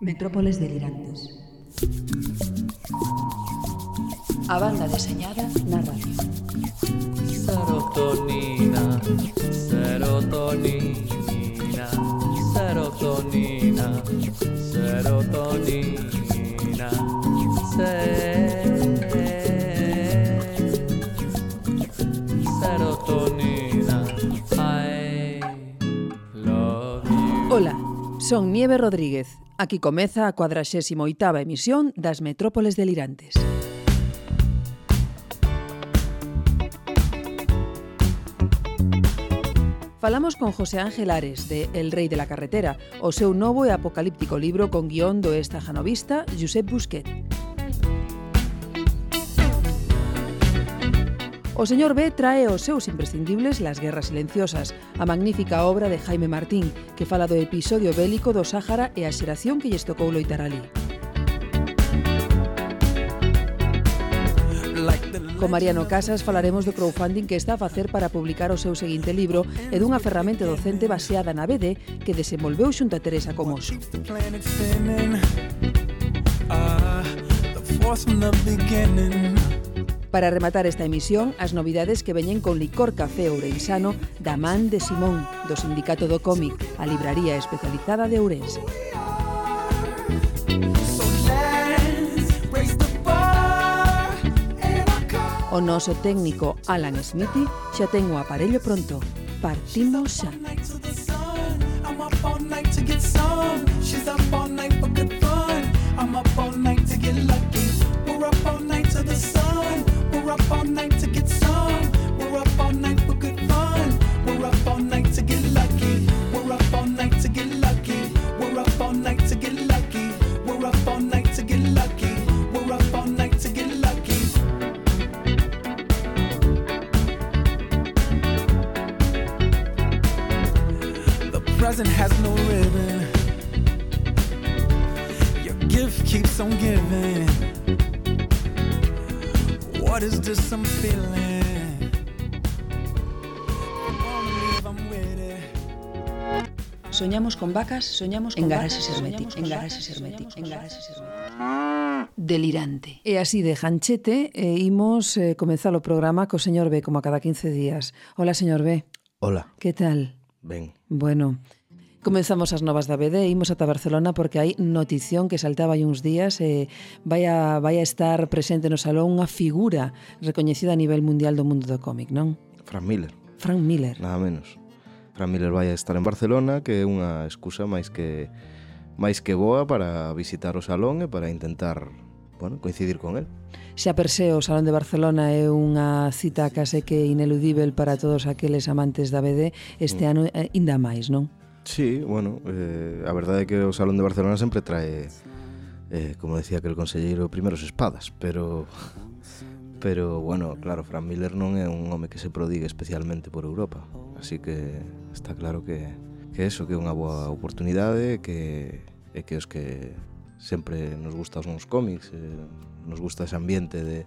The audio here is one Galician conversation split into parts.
Metrópoles delirantes. A banda deseñada na radio. Serotonina, serotonina, serotonina, serotonina, se serotonina. I love you. Ola, son Nieve Rodríguez. Aquí comeza a 48ª emisión das Metrópoles Delirantes. Falamos con José Ángel Ares de El Rei de la Carretera, o seu novo e apocalíptico libro con guión do estajanovista Josep Busquet. O señor B trae os seus imprescindibles Las Guerras Silenciosas, a magnífica obra de Jaime Martín, que fala do episodio bélico do Sáhara e a xeración que lles tocou loitar ali. Con Mariano Casas falaremos do crowdfunding que está a facer para publicar o seu seguinte libro e dunha ferramenta docente baseada na BD que desenvolveu xunto a Teresa Comoso. Uh, Para rematar esta emisión, as novidades que veñen con Licor Café Ourensano da man de Simón, do Sindicato do Cómic, a libraría especializada de Ourense. O noso técnico Alan Smithy xa ten o aparello pronto. Partimos xa. She's up up all night Soñamos con vacas, soñamos con en garaxes herméticos, en garaxes herméticos, en garaxes herméticos. Delirante. E así de Janchete e imos eh, comenzar o programa co señor B como a cada 15 días. Hola, señor B. Hola. Que tal? Ben. Bueno, Comenzamos as novas da BD e imos ata Barcelona porque hai notición que saltaba hai uns días e vai a, vai a estar presente no salón unha figura recoñecida a nivel mundial do mundo do cómic, non? Frank Miller. Frank Miller. Nada menos. Fran Miller vai estar en Barcelona, que é unha excusa máis que máis que boa para visitar o salón e para intentar bueno, coincidir con el. Xa per se, o Salón de Barcelona é unha cita case que ineludível para todos aqueles amantes da BD este mm. ano eh, ainda máis, non? Sí, bueno, eh, a verdade é que o Salón de Barcelona sempre trae eh, como decía que el conselleiro primeros espadas, pero pero bueno, claro, Fran Miller non é un home que se prodigue especialmente por Europa, así que está claro que, que eso que é unha boa oportunidade que é que os que sempre nos gusta os nos cómics eh, nos gusta ese ambiente de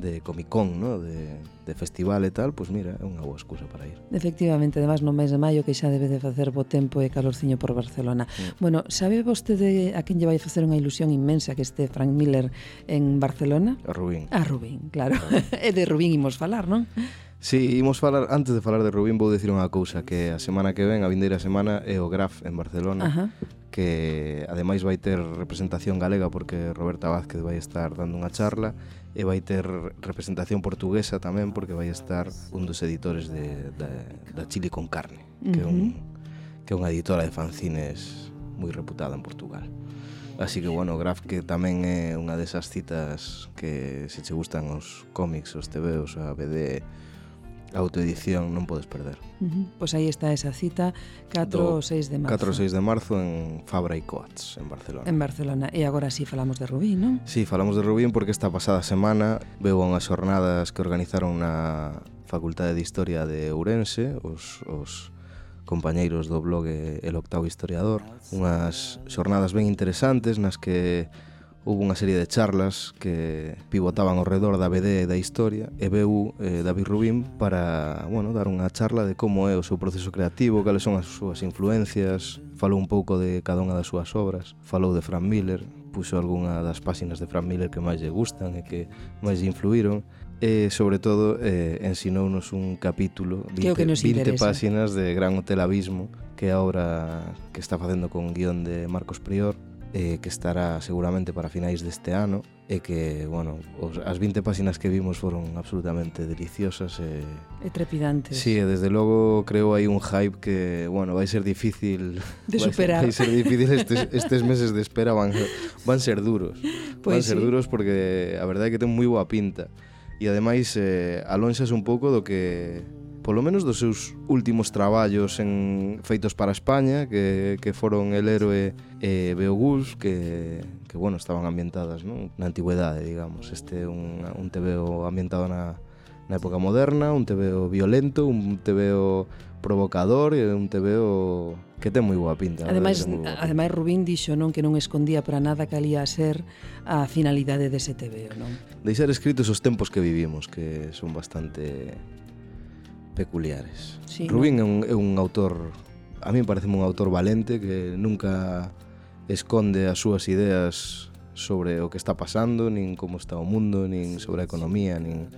de Comic Con, ¿no? de, de festival e tal, pois mira, é unha boa excusa para ir. Efectivamente, además no mes de maio que xa debe de facer bo tempo e calorciño por Barcelona. Bueno, sabe vostede a quen lle vai facer unha ilusión inmensa que este Frank Miller en Barcelona? A Rubín. A Rubín, claro. É e de Rubín imos falar, non? Sí, imos falar, antes de falar de Rubín vou dicir unha cousa que a semana que ven, a vindeira semana é o Graf en Barcelona Ajá que ademais vai ter representación galega porque Roberta Vázquez vai estar dando unha charla e vai ter representación portuguesa tamén porque vai estar un dos editores de, de, da Chile con Carne que, uh -huh. que é un, que é unha editora de fanzines moi reputada en Portugal Así que, bueno, Graf que tamén é unha desas citas que se che gustan os cómics, os tebeos, a BD, autoedición non podes perder. Uh -huh. Pois aí está esa cita 4 ou 6 de marzo. 4 ou 6 de marzo en Fabra e Coats, en Barcelona. En Barcelona. E agora sí falamos de Rubín, non? Sí, falamos de Rubín porque esta pasada semana veu unhas xornadas que organizaron na Facultade de Historia de Ourense, os, os compañeiros do blog El Octavo Historiador, unhas xornadas ben interesantes nas que houve unha serie de charlas que pivotaban ao redor da BD e da historia e veu eh, David Rubín para bueno, dar unha charla de como é o seu proceso creativo, cales son as súas influencias, falou un pouco de cada unha das súas obras, falou de Frank Miller, puxo algunha das páxinas de Frank Miller que máis lle gustan e que máis lle influíron e sobre todo eh, ensinounos un capítulo 20, que nos 20 páxinas de Gran Hotel Abismo que é a obra que está facendo con guión de Marcos Prior eh, que estará seguramente para finais deste ano e que, bueno, os, as 20 páxinas que vimos foron absolutamente deliciosas e... E trepidantes. Sí, e desde logo creo hai un hype que, bueno, vai ser difícil... De superar. Vai ser, vai ser difícil estes, estes meses de espera van, van ser duros. Pois van ser sí. duros porque a verdade é que ten moi boa pinta. E ademais eh, alonxas un pouco do que polo menos dos seus últimos traballos en feitos para España, que, que foron El Héroe e Beogus que, que bueno, estaban ambientadas non? na antigüedade, digamos. Este é un, un tebeo ambientado na, na época moderna, un tebeo violento, un tebeo provocador e un tebeo que ten moi boa pinta. Ademais, verdade, ademais Rubín dixo non que non escondía para nada que alía a ser a finalidade dese tebeo, non? De ser escritos os tempos que vivimos, que son bastante peculiares. Sí, Rubín no? é, un, é un autor, a mí parece un autor valente que nunca esconde as súas ideas sobre o que está pasando, nin como está o mundo, nin sobre a economía, nin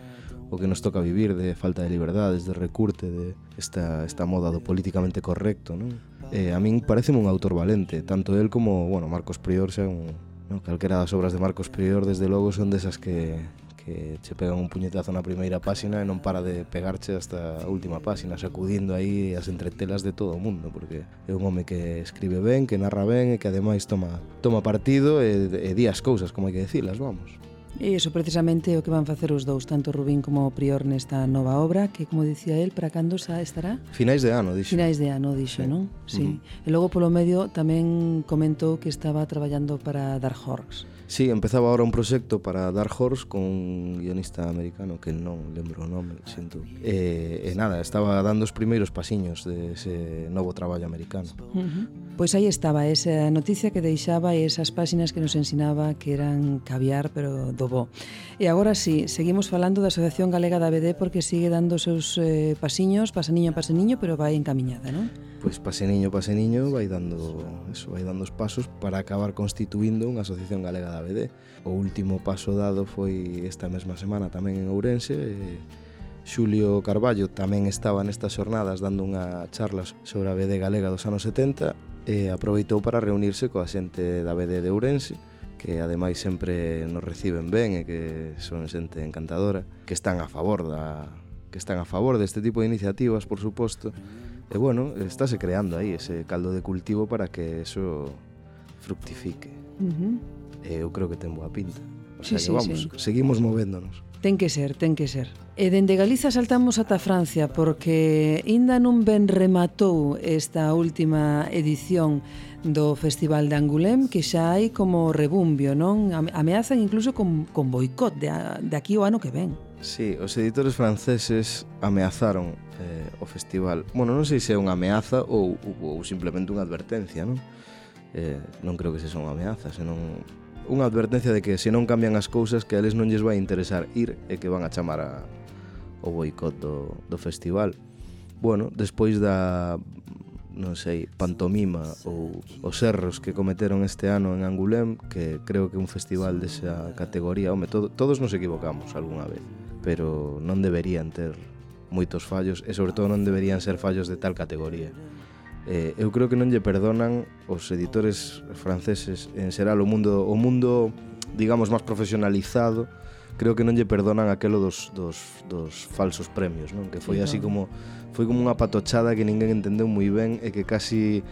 o que nos toca vivir de falta de liberdades, de recurte, de esta, esta moda do políticamente correcto, non? Eh, a min parece un autor valente, tanto el como, bueno, Marcos Prior xa un, no, calquera das obras de Marcos Prior desde logo son desas que que che pegan un puñetazo na primeira páxina e non para de pegarche hasta a última páxina, sacudindo aí as entretelas de todo o mundo, porque é un home que escribe ben, que narra ben e que ademais toma, toma partido e, e di as cousas, como hai que dicilas, vamos. E iso precisamente o que van facer os dous, tanto Rubín como Prior nesta nova obra, que como dicía el, para cando xa estará? Finais de ano, dixo. Finais de ano, dixo, sí. non? Sí. Uh -huh. E logo polo medio tamén comentou que estaba traballando para Dark Horse. Sí, empezaba ahora un proxecto para Dark Horse con un guionista americano que non lembro o nome, sinto. E, e nada, estaba dando os primeiros pasiños de ese novo traballo americano. Uh -huh. Pois aí estaba esa noticia que deixaba e esas páxinas que nos ensinaba que eran caviar, pero do bo. E agora sí, seguimos falando da Asociación Galega da BD porque sigue dando os seus eh, pasiños, pasaniño a pasaniño, pero vai encaminhada, non? Pois paseniño paseniño vai dando, eso, vai dando os pasos para acabar constituindo unha Asociación Galega da BD. O último paso dado foi esta mesma semana tamén en Ourense, e Xulio Carballo tamén estaba nestas xornadas dando unha charla sobre a BD galega dos anos 70 e aproveitou para reunirse coa xente da BD de Ourense que ademais sempre nos reciben ben e que son xente encantadora, que están a favor da que están a favor deste tipo de iniciativas, por suposto. E bueno, estáse creando aí ese caldo de cultivo para que eso fructifique. Uh -huh. E eu creo que ten boa pinta. O sea, sí, que vamos, sí, sí. seguimos movéndonos. Ten que ser, ten que ser. E dende Galiza saltamos ata Francia porque aínda non ben rematou esta última edición do Festival de Angulem que xa hai como rebumbio, non? Ameazan incluso con, con boicot de, a, de aquí o ano que ven. Sí, os editores franceses ameazaron eh, o festival. Bueno, non sei se é unha ameaza ou, ou, ou simplemente unha advertencia, non? Eh, non creo que se son ameazas, senón unha advertencia de que se non cambian as cousas que a eles non lles vai interesar ir e que van a chamar a, o boicot do, do festival bueno, despois da non sei, Pantomima ou Os erros que cometeron este ano en Angulem, que creo que un festival desa categoría, home, todo, todos nos equivocamos algunha vez, pero non deberían ter moitos fallos e sobre todo non deberían ser fallos de tal categoría. Eh, eu creo que non lle perdonan os editores franceses en xeral o mundo o mundo digamos máis profesionalizado creo que non lle perdonan aquelo dos, dos, dos falsos premios non? Que foi así como foi como unha patochada que ninguén entendeu moi ben e que casi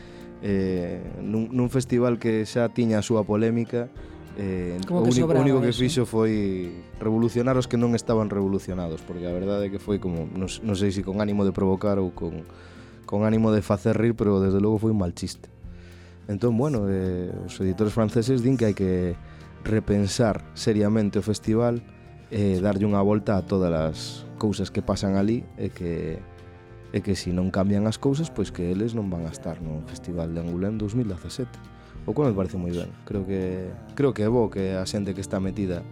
eh, nun, nun festival que xa tiña a súa polémica eh, como o único, o único que fixo foi revolucionar os que non estaban revolucionados porque a verdade é que foi como non, non sei se si con ánimo de provocar ou con, con ánimo de facer rir pero desde logo foi un mal chiste. Entón bueno eh, os editores franceses din que hai que repensar seriamente o festival e eh, darlle unha volta a todas as cousas que pasan ali e que e que se non cambian as cousas, pois que eles non van a estar no Festival de Angulén 2017. O cual me parece moi ben. Creo que creo que é bo que a xente que está metida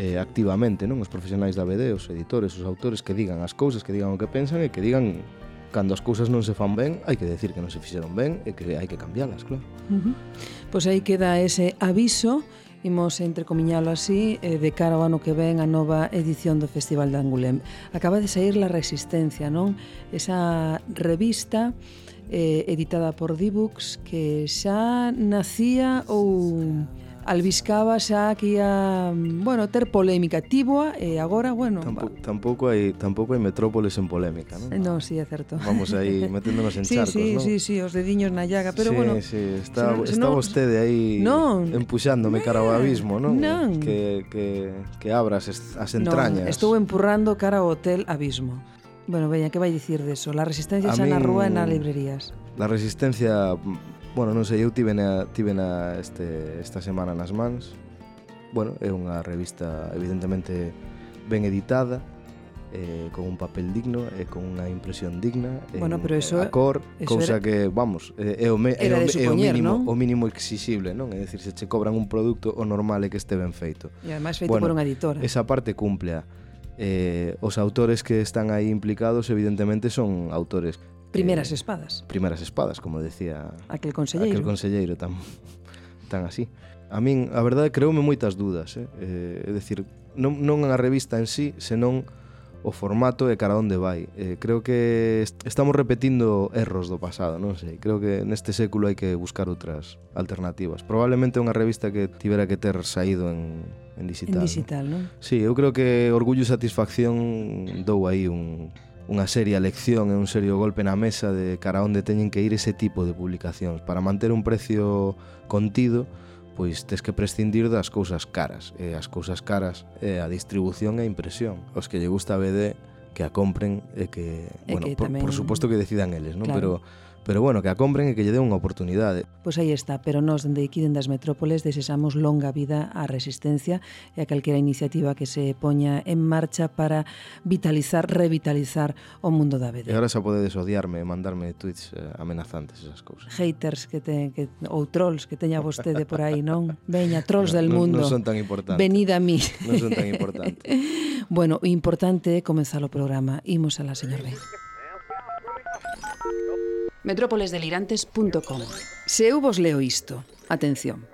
eh, activamente, non os profesionais da BD, os editores, os autores que digan as cousas, que digan o que pensan e que digan cando as cousas non se fan ben, hai que decir que non se fixeron ben e que hai que cambiálas, claro. Uh -huh. Pois aí queda ese aviso imos entrecomiñalo así eh, de cara ao ano que ven a nova edición do Festival de Angulem. Acaba de sair La Resistencia, non? Esa revista eh, editada por Dibux que xa nacía ou albiscaba xa que ia, bueno, ter polémica tíboa e agora, bueno, Tampouco, tampouco hai tampouco hai metrópoles en polémica, non? Non, si, sí, é certo. Vamos aí meténdonos en sí, charcos, sí, non? Si, sí, si, sí, os dediños na llaga, pero sí, bueno, sí, está se, está no, vostede aí non, empuxándome cara ao abismo, non? non. Que, que, que abras as entrañas. Non, estou empurrando cara ao hotel abismo. Bueno, veña, que vai dicir deso? La resistencia xa na rúa e nas librerías. La resistencia Bueno, non sei, eu tive na, tive na este, esta semana nas mans. Bueno, é unha revista evidentemente ben editada, eh, con un papel digno e eh, con unha impresión digna eh, bueno, en, pero eso, a cor, eso cousa era, que, vamos, é o, me, é o, supoñer, é o mínimo, ¿no? o mínimo exixible, non? É dicir, se che cobran un produto, o normal é que este ben feito. E ademais feito bueno, por unha editora. Esa parte cumple. Eh, os autores que están aí implicados evidentemente son autores Primeras eh, espadas. Primeras espadas, como decía aquel conselleiro, aquel conselleiro tan, tan así. A min, a verdade, creoume moitas dudas. Eh? Eh, é dicir, non, non a revista en sí, senón o formato e cara onde vai. Eh, creo que est estamos repetindo erros do pasado, non sei. Creo que neste século hai que buscar outras alternativas. Probablemente unha revista que tivera que ter saído en, en digital. En digital, non? ¿no? Sí, eu creo que orgullo e satisfacción dou aí un, unha seria lección e un serio golpe na mesa de cara onde teñen que ir ese tipo de publicacións. Para manter un precio contido, pois tes que prescindir das cousas caras. E as cousas caras é a distribución e a impresión. Os que lle gusta a BD que a compren e que, e bueno, que tamén... por, por suposto que decidan eles, non? Claro. Pero pero bueno, que a compren e que lle den unha oportunidade. Pois aí está, pero nós dende aquí, dende as metrópoles, desexamos longa vida á resistencia e a calquera iniciativa que se poña en marcha para vitalizar, revitalizar o mundo da BD. E agora xa podedes odiarme e mandarme tweets eh, amenazantes esas cousas. Haters que te, que, ou trolls que teña vostede por aí, non? Veña, trolls no, del mundo. Non no son tan importantes. Venid a mí. Non son tan importantes. bueno, importante é comenzar o programa. Imos a la señor B. Metrópolesdelirantes.com Se vos leo isto, atención.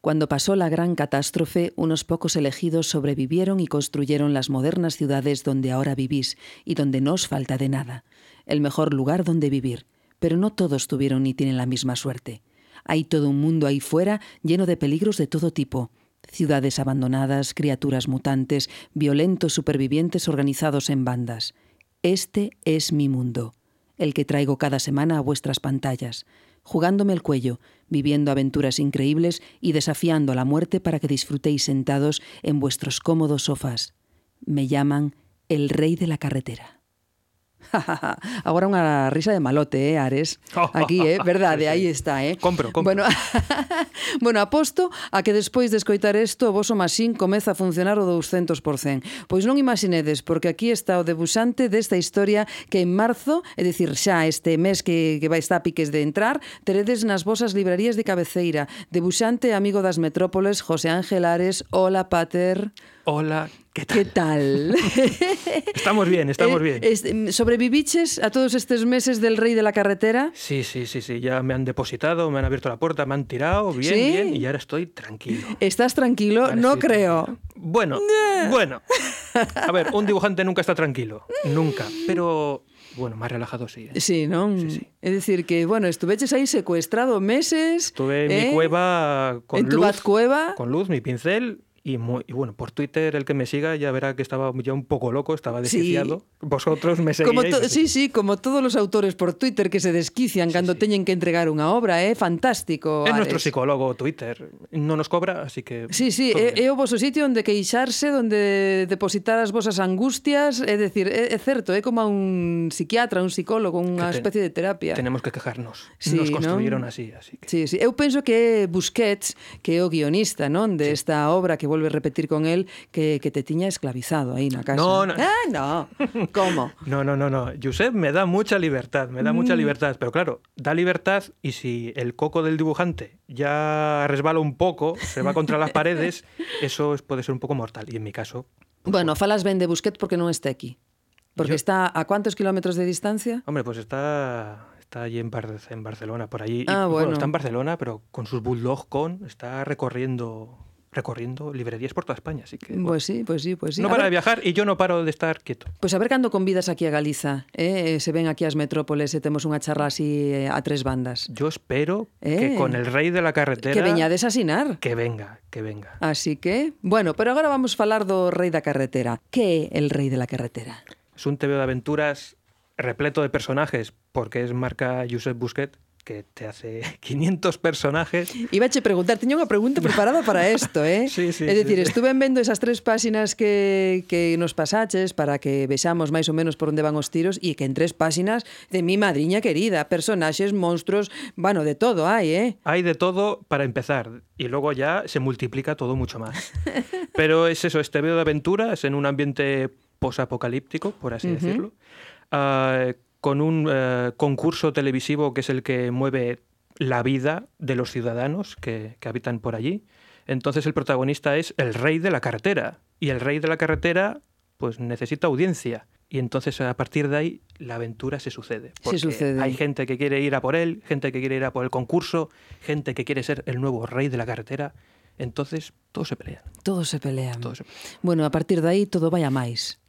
Cuando pasó la gran catástrofe, unos pocos elegidos sobrevivieron y construyeron las modernas ciudades donde ahora vivís y donde no os falta de nada. El mejor lugar donde vivir. Pero no todos tuvieron ni tienen la misma suerte. Hay todo un mundo ahí fuera lleno de peligros de todo tipo. Ciudades abandonadas, criaturas mutantes, violentos supervivientes organizados en bandas. Este es mi mundo, el que traigo cada semana a vuestras pantallas, jugándome el cuello, viviendo aventuras increíbles y desafiando a la muerte para que disfrutéis sentados en vuestros cómodos sofás. Me llaman el rey de la carretera. Agora unha risa de malote, eh, Ares? Aquí, eh? Verdade, aí está, eh? Compro, compro. Bueno, bueno aposto a que despois de escoitar isto o voso masín comeza a funcionar o 200%. Pois non imaginedes, porque aquí está o debuxante desta historia que en marzo, é dicir, xa este mes que, que vai estar a piques de entrar, teredes nas vosas librarías de cabeceira. Debuxante amigo das metrópoles, José Ángel Ares, hola, pater. Hola, ¿qué tal? Que tal? Estamos bien, estamos Eh, bien. este, ¿Sobreviviches a todos estes meses del rey de la carretera? Sí, sí, sí, sí, ya me han depositado, me han abierto la puerta, me han tirado, bien, ¿Sí? bien, y ahora estoy tranquilo. ¿Estás tranquilo? Ahora no creo. tranquilo. Bueno, bueno. A ver, un dibujante nunca está tranquilo, nunca, pero bueno, más relajado sí. ¿eh? Sí, non? Sí, sí. É dicir que, bueno, estuveches aí secuestrado meses. Estuve en eh, mi cueva con en tu luz, Batcueva. con luz, mi pincel Y, muy, y, bueno, por Twitter, el que me siga ya verá que estaba ya un poco loco, estaba desquiciado. Sí. Vosotros me seguís. Como me seguíais. sí, sí, como todos los autores por Twitter que se desquician sí, cuando sí. tienen que entregar una obra, é ¿eh? fantástico. É nuestro psicólogo Twitter, non nos cobra, así que... Sí, sí, é, eh, é o vosso sitio onde queixarse, onde depositar as vosas angustias, é decir, é, é certo, é como a un psiquiatra, un psicólogo, unha te, especie de terapia. Tenemos que quejarnos, sí, nos construyeron ¿no? así, así que... Sí, sí. Eu penso que Busquets, que é o guionista non desta obra que vuelve a repetir con él que, que te tiña esclavizado aí na casa. No, no. Ah, no. ¿Cómo? No, no, no, no. Josep me da mucha libertad, me da Mm. mucha libertad. Pero claro, da libertad y si el coco del dibujante ya resbala un poco, se va contra las paredes, eso es- puede ser un poco mortal. Y en mi caso, Bueno, falas ben de Busquets porque non está aquí. Porque Yo- está a cuántos kilómetros de distancia? hombre, pues está, está allí en, Bar- en Barcelona, por allí. Y, Ah, bueno. Está en Barcelona, pero con sus Bulldog con, está recorriendo recorriendo librerías por toda España. Así que bueno, Pues sí, pues sí, pues sí. no A para ver- de viajar y yo no paro de estar quieto. Pois a ver cando convidas aquí a Galiza, eh? se ven aquí as metrópoles e temos unha charla así eh, a tres bandas. Yo espero Eh. que con el rey de la carretera... Que veñades a asinar. Que venga, que venga. Así que, bueno, pero agora vamos falar do rei da carretera. Que é el rei de la carretera? Es un TV de aventuras repleto de personajes, porque es marca Josep Busquet, que te hace 500 personajes. Iba a preguntar, teño unha pregunta preparada para isto, eh? Sí, sí, é dicir, sí, estuve vendo esas tres páxinas que, que nos pasaches para que vexamos máis ou menos por onde van os tiros e que en tres páxinas de mi madriña querida, personaxes, monstruos, bueno, de todo hai, eh? Hay de todo para empezar, y luego ya se multiplica todo mucho más. Pero es eso, este video de aventuras en un ambiente posapocalíptico, por así decirlo, ah, con un eh, concurso televisivo que es el que mueve la vida de los ciudadanos que, que habitan por allí. Entonces el protagonista es el rey de la carretera, y el rey de la carretera pues necesita audiencia. Y entonces a partir de ahí la aventura se sucede. Porque sucede. Hay gente que quiere ir a por él, gente que quiere ir a por el concurso, gente que quiere ser el nuevo rey de la carretera. Entonces todos se pelean, Todos se pelean. todos se pelean. Bueno, a partir de aí todo vai a máis.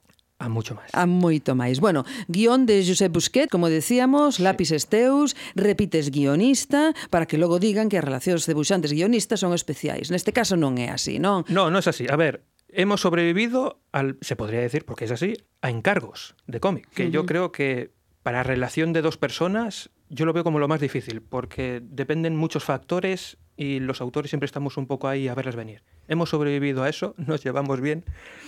A mucho más. A moito máis. Bueno, guion de Josep Busquet, como decíamos, lápices teus, repites guionista, para que logo digan que as relacións de buxantes guionistas son especiais. Neste caso non é así, non? No, no es así. A ver, hemos sobrevivido al, se podría decir, porque es así, a encargos de cómic, que yo creo que para relación de dos personas yo lo veo como lo más difícil, porque dependen muchos factores y los autores siempre estamos un poco ahí a verlas venir. Hemos sobrevivido a eso, nos llevamos bien,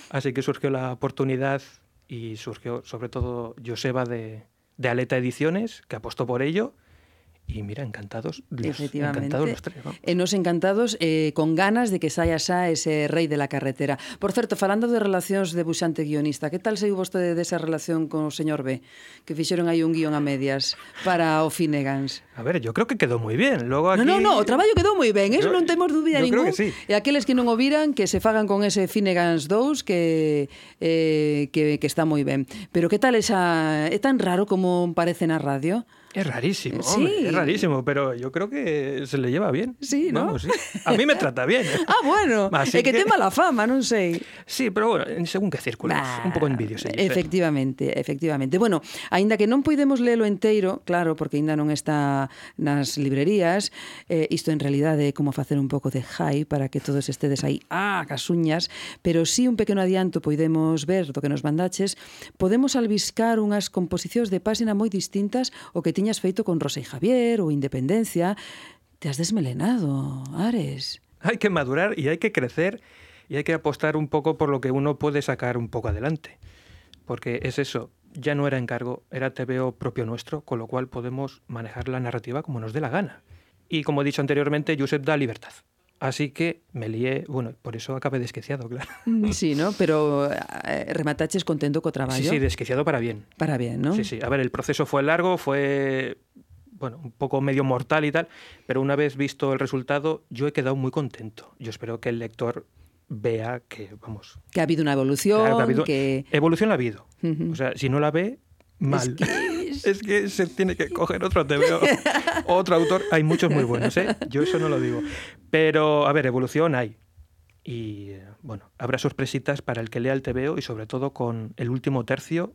así que surgió la oportunidad y surgió sobre todo Joseba de, de Aleta Ediciones, que apostó por ello. Y mira, encantados los, encantados los tres. ¿no? E eh, nos encantados eh, con ganas de que saia xa ese rei de la carretera. Por certo, falando de relacións de buxante guionista, que tal saiu vostede desa relación con o señor B? Que fixeron aí un guión a medias para o Finegans. A ver, yo creo que quedou moi ben. Logo aquí... No, ¿eh? no, no, o traballo quedou moi ben, eso yo, non temos dúbida ningún. Que sí. E aqueles que non o viran, que se fagan con ese Finegans 2, que, eh, que, que está moi ben. Pero que tal esa... É tan raro como parece na radio? Es rarísimo, sí. hombre, es rarísimo, pero yo creo que se le lleva bien. Sí, ¿no? Vamos, sí. A mí me trata bien. ¿eh? ah, bueno, Así é que, que ten mala fama, non sei. Sí, pero bueno, según que círculos, bah, un pouco envidios. Ellos, efectivamente, eh. efectivamente. Bueno, aínda que non podemos lelo enteiro, claro, porque aínda non está nas librerías, eh, isto en realidade é como facer un pouco de high para que todos estedes aí, ah, casuñas, pero sí un pequeno adianto podemos ver do que nos mandaches, podemos albiscar unhas composicións de páxina moi distintas o que tiñas feito con Rosa y Javier ou Independencia. Te has desmelenado, Ares. Hay que madurar y hay que crecer y hay que apostar un poco por lo que uno puede sacar un poco adelante. Porque es eso, ya no era encargo, era TVO propio nuestro, con lo cual podemos manejar la narrativa como nos dé la gana. Y como he dicho anteriormente, Josep da libertad. Así que me lié, bueno, por eso acabé desquiciado, claro. Sí, ¿no? Pero eh, remataches contento co traballo. Sí, sí, desquiciado para bien. Para bien, ¿no? Sí, sí. A ver, el proceso fue largo, fue bueno, un poco medio mortal y tal, pero una vez visto el resultado, yo he quedado muy contento. Yo espero que el lector vea que, vamos, Que ha habido una evolución, claro que ha habido- que... evolución la ha habido. O sea, si no la ve, mal. que Es que se tiene que coger otro TVO, otro autor. Hay muchos muy buenos, ¿eh? Yo eso no lo digo. Pero, a ver, evolución hay. Y, bueno, habrá sorpresitas para el que lea el TVO y sobre todo con el último tercio,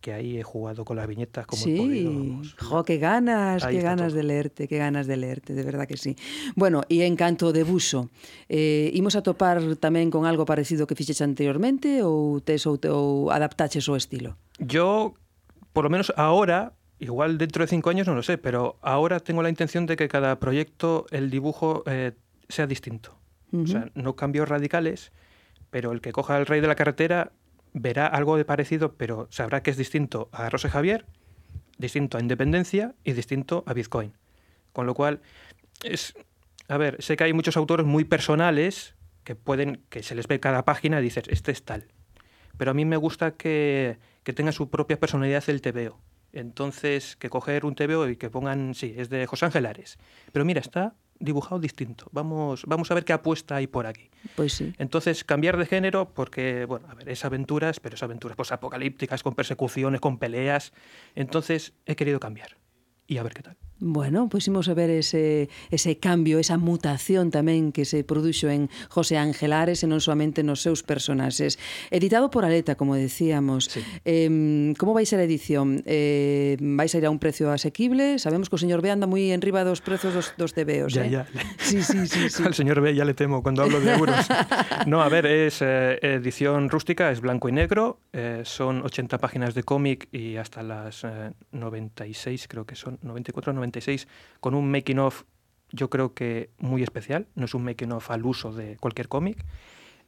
que ahí he jugado con las viñetas como he sí, podido. vamos. jo, qué ganas, Ahí qué ganas todo. de leerte, qué ganas de leerte, de verdad que sí. Bueno, e en canto de buso, eh, imos a topar tamén con algo parecido que fixeche anteriormente ou tes ou, te- ou adaptaches o estilo? Yo, por lo menos ahora, igual dentro de cinco años no lo sé, pero ahora tengo la intención de que cada proyecto, el dibujo, eh, sea distinto. O sea, no cambios radicales, pero el que coja el rey de la carretera verá algo de parecido, pero sabrá que es distinto a Rosa y Javier, distinto a Independencia y distinto a Bitcoin. Con lo cual, es. A ver, sé que hay muchos autores muy personales que pueden, que se les ve cada página y dices, este es tal. Pero a mí me gusta que, que tenga su propia personalidad el TVO. Entonces, que coger un TVO y que pongan, sí, es de José Ángel Ares. Pero mira, está dibujado distinto. Vamos, vamos a ver qué apuesta hay por aquí. Pois sí. Entonces, cambiar de género, porque, bueno, a ver, es aventuras, pero es aventuras pues, apocalípticas, con persecuciones, con peleas. Entonces, he querido cambiar. Y a ver qué tal. Bueno, pois imos a ver ese, ese cambio, esa mutación tamén que se produxo en José Ángel Ares e non solamente nos seus personaxes. Editado por Aleta, como decíamos. Sí. Eh, como vai ser a edición? Eh, vai ser a un precio asequible? Sabemos que o señor B anda moi en riba dos prezos dos, dos TVOs, Ya, eh? ya. Sí, sí, sí, sí. Al señor B ya le temo cuando hablo de euros. No, a ver, es eh, edición rústica, es blanco y negro, eh, son 80 páginas de cómic y hasta las eh, 96, creo que son, 94, 96, con un making of, yo creo que muy especial, no es un making of al uso de cualquier cómic,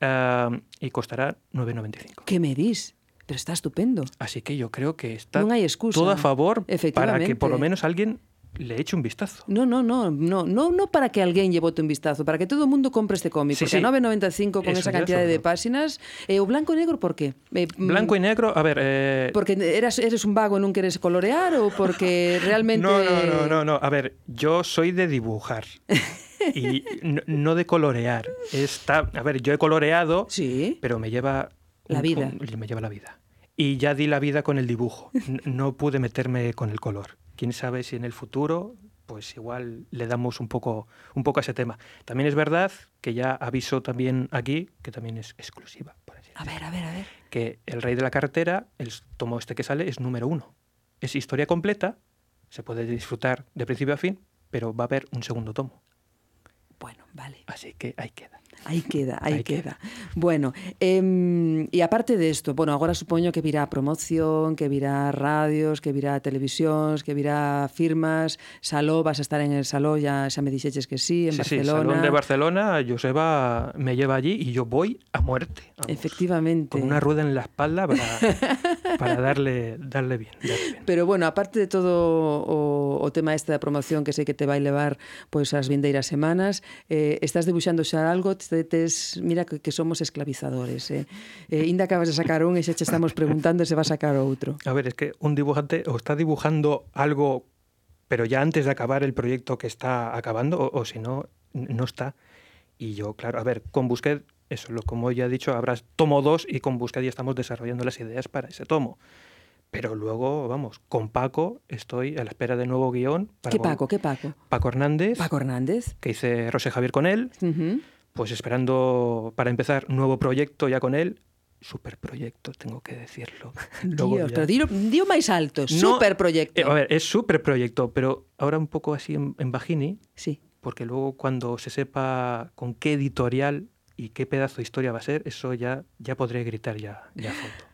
eh, y costará 9,95. Que me dis? Pero está estupendo. Así que yo creo que está Non hai excusa. todo a favor para que por lo menos alguien le eche un vistazo. No, no, no, no, no, no para que alguén lle bote un vistazo, para que todo o mundo compre este cómic, Sí, porque sí. a 9.95 con Eso, esa cantidad de páxinas, e o blanco e negro por qué? Eh, mm, Blanco y negro, a ver... eh, Porque eras, eres un vago e non queres colorear ou porque realmente No, no, no, no, no. A ver, yo soy de dibujar. y no, no de colorear. Está, a ver, yo he coloreado, Sí. pero me lleva La vida. me lleva la vida. Y ya di la vida con el dibujo. No pude meterme con el color. Quién sabe si en el futuro, pues igual le damos un poco, un poco a ese tema. También es verdad que ya aviso también aquí, que también es exclusiva, por así A ver, a ver, a ver. que El Rey de la Carretera, el tomo este que sale, es número uno. Es historia completa, se puede disfrutar de principio a fin, pero va a haber un segundo tomo. Bueno, vale. Así que ahí queda. Aí queda, Aí queda. Bueno, eh, e aparte de isto, bueno, agora supoño que virá promoción, que virá radios, que virá televisións, que virá firmas, Saló, vas a estar en el Saló, ya xa me dixeches que sí, en sí, sí, Barcelona. Salón de Barcelona, Joseba me lleva allí y yo voy a muerte. vamos, Efectivamente. Con una rueda en la espalda para, para darle, darle bien. darle bien. Pero bueno, aparte de todo o, o tema este da promoción que sei que te vai levar pois as vindeiras semanas, eh, estás debuxando xa algo, tes, mira que, que somos esclavizadores, eh. eh inda acabas de sacar un e xa che estamos preguntando se va a sacar outro. A ver, es que un dibujante o está dibujando algo, pero ya antes de acabar el proyecto que está acabando, o, o si no, no está. Y yo, claro, a ver, con Busquet, eso, lo, como ya he dicho, habrá tomo 2 y con Busquet ya estamos desarrollando las ideas para ese tomo. Pero luego, vamos, con Paco estoy a la espera de nuevo guion. para vol- Paco, que Paco? Paco Hernández, Paco Hernández. que hice Rosé Javier con él, Uh pues esperando para empezar nuevo proyecto ya con él. Super proyecto, tengo que decirlo. Dios, pero dilo, dio máis alto, No, super proyecto. Eh, a ver, es súper proyecto, pero ahora un poco así en, en bajini, Sí. porque luego cuando se sepa con qué editorial y qué pedazo de historia va a ser, eso ya, ya podré gritar ya, ya a fondo.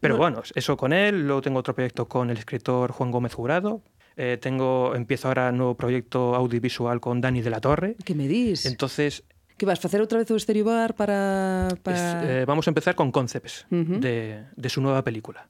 Pero No- bueno, eso con él, luego tengo otro proyecto con el escritor Juan Gómez Jurado, eh, tengo, empiezo ahora un nuevo proyecto audiovisual con Dani de la Torre, Que me dis? entonces que vas facer outra vez o Stereobar para... es, para... eh, vamos a empezar con concepts de, de su nueva película.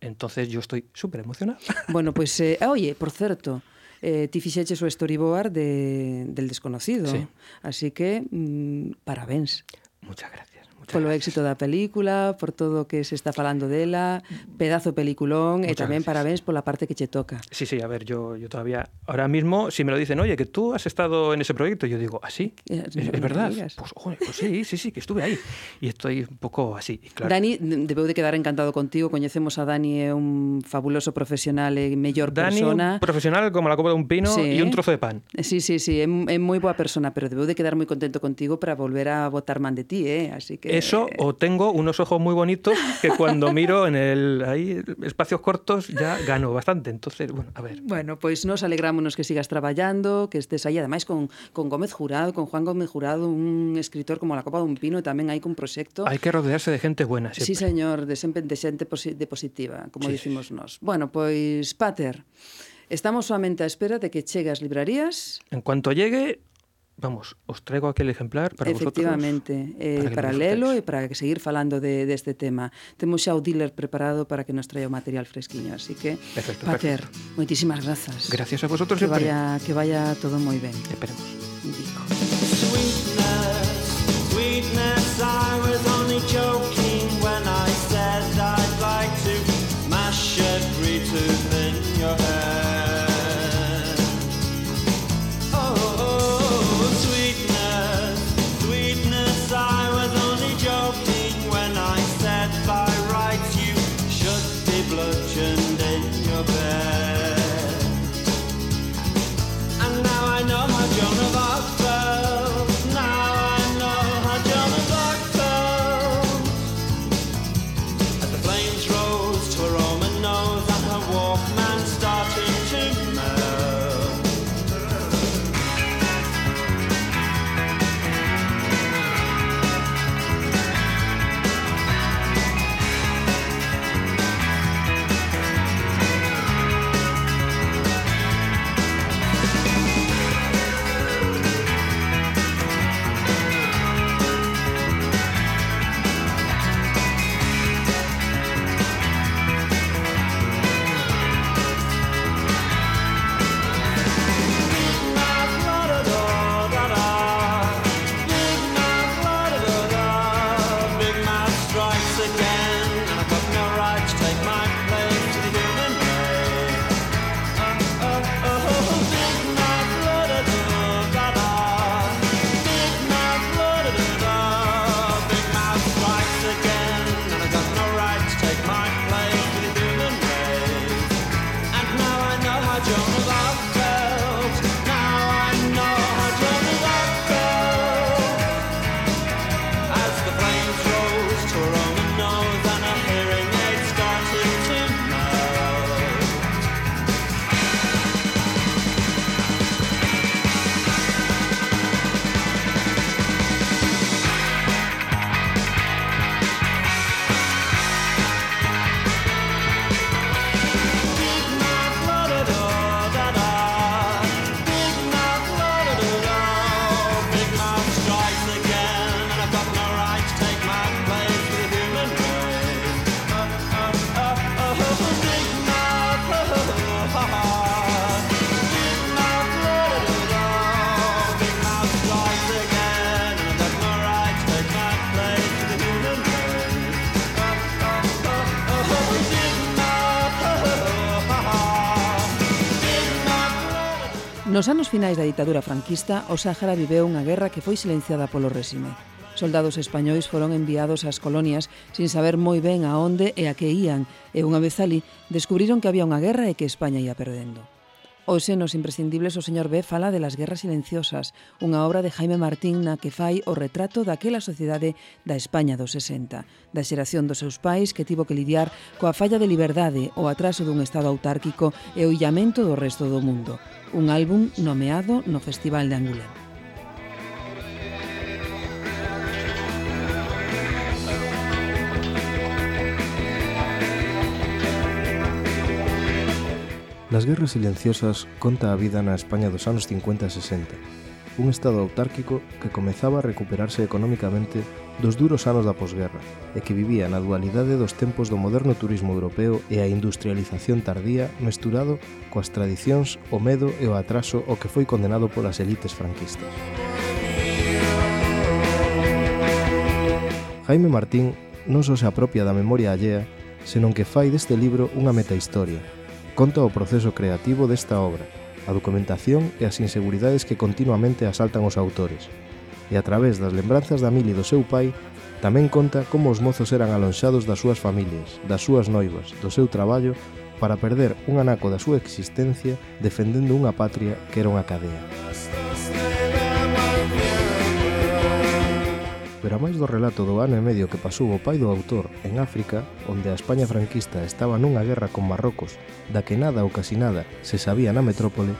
Entonces yo estoy súper emocionado. Bueno, pues, eh, ah, oye, por certo, eh, ti fixeches o storyboard de, del desconocido. Sí. Así que, mm, parabéns. Muchas gracias. Polo éxito da película, por todo o que se está falando dela, pedazo peliculón, e Muchas tamén gracias. parabéns pola parte que che toca. Sí, sí, a ver, yo, yo todavía, ahora mismo, si me lo dicen, oye, que tú has estado en ese proyecto, yo digo, ¿ah, sí? Eh, ¿Es, no es verdad? digas. Pues, joder, pues sí, sí, sí, que estuve ahí. Y estoy un poco así, claro. Dani, de- debeu de quedar encantado contigo, coñecemos a Dani, é un fabuloso profesional e mellor Dani, persona. un profesional como la copa de un pino Sí. y un trozo de pan. Eh, Sí, sí, sí, é, é moi boa persona, pero debeu de quedar moi contento contigo para volver a botar man de ti, eh? Así que Eso, o tengo unos ojos muy bonitos que cuando miro en el ahí espacios cortos ya gano bastante. Entonces, bueno, a ver. Bueno, pois nos alegrámonos que sigas traballando, que estés aí, ademais con, con Gómez Jurado, con Juan Gómez Jurado, un escritor como la Copa dun Pino, e tamén hai con proxecto. Hay que rodearse de gente buena. Sí, siempre. señor, de sempre de xente de positiva, como Sí, dicimos nós. Bueno, pois, Pater, estamos solamente á espera de que chegue ás librarías, En cuanto llegue, vamos, os traigo aquel ejemplar para Efectivamente, vosotros. Efectivamente, eh, para, lelo para seguir falando de, deste de este tema. Temos xa o dealer preparado para que nos traia o material fresquiño, así que, perfecto, Pater, perfecto. moitísimas grazas. Gracias a vosotros. Que vaya, que vaya todo moi ben. Esperemos. Dico. Sweetness, sweetness, I was only joking when I said I'd like to mash in your head. Nos anos finais da ditadura franquista, o Sáhara viveu unha guerra que foi silenciada polo réxime. Soldados españois foron enviados ás colonias sin saber moi ben a onde e a que ían, e unha vez ali descubriron que había unha guerra e que España ia perdendo. Hoxe nos imprescindibles o señor B fala de Las guerras silenciosas, unha obra de Jaime Martín na que fai o retrato daquela sociedade da España dos 60, da xeración dos seus pais que tivo que lidiar coa falla de liberdade, o atraso dun estado autárquico e o illamento do resto do mundo. Un álbum nomeado no Festival de Angulema. Nas Guerras Silenciosas conta a vida na España dos anos 50 e 60, un estado autárquico que comezaba a recuperarse economicamente dos duros anos da posguerra e que vivía na dualidade dos tempos do moderno turismo europeo e a industrialización tardía mesturado coas tradicións, o medo e o atraso o que foi condenado polas elites franquistas. Jaime Martín non só se apropia da memoria allea, senón que fai deste libro unha metahistoria, conta o proceso creativo desta obra, a documentación e as inseguridades que continuamente asaltan os autores. E a través das lembranzas da Mili do seu pai, tamén conta como os mozos eran alonxados das súas familias, das súas noivas, do seu traballo, para perder un anaco da súa existencia defendendo unha patria que era unha cadea. Pero a máis do relato do ano e medio que pasou o pai do autor en África, onde a España franquista estaba nunha guerra con Marrocos, da que nada ou casi nada se sabía na metrópole,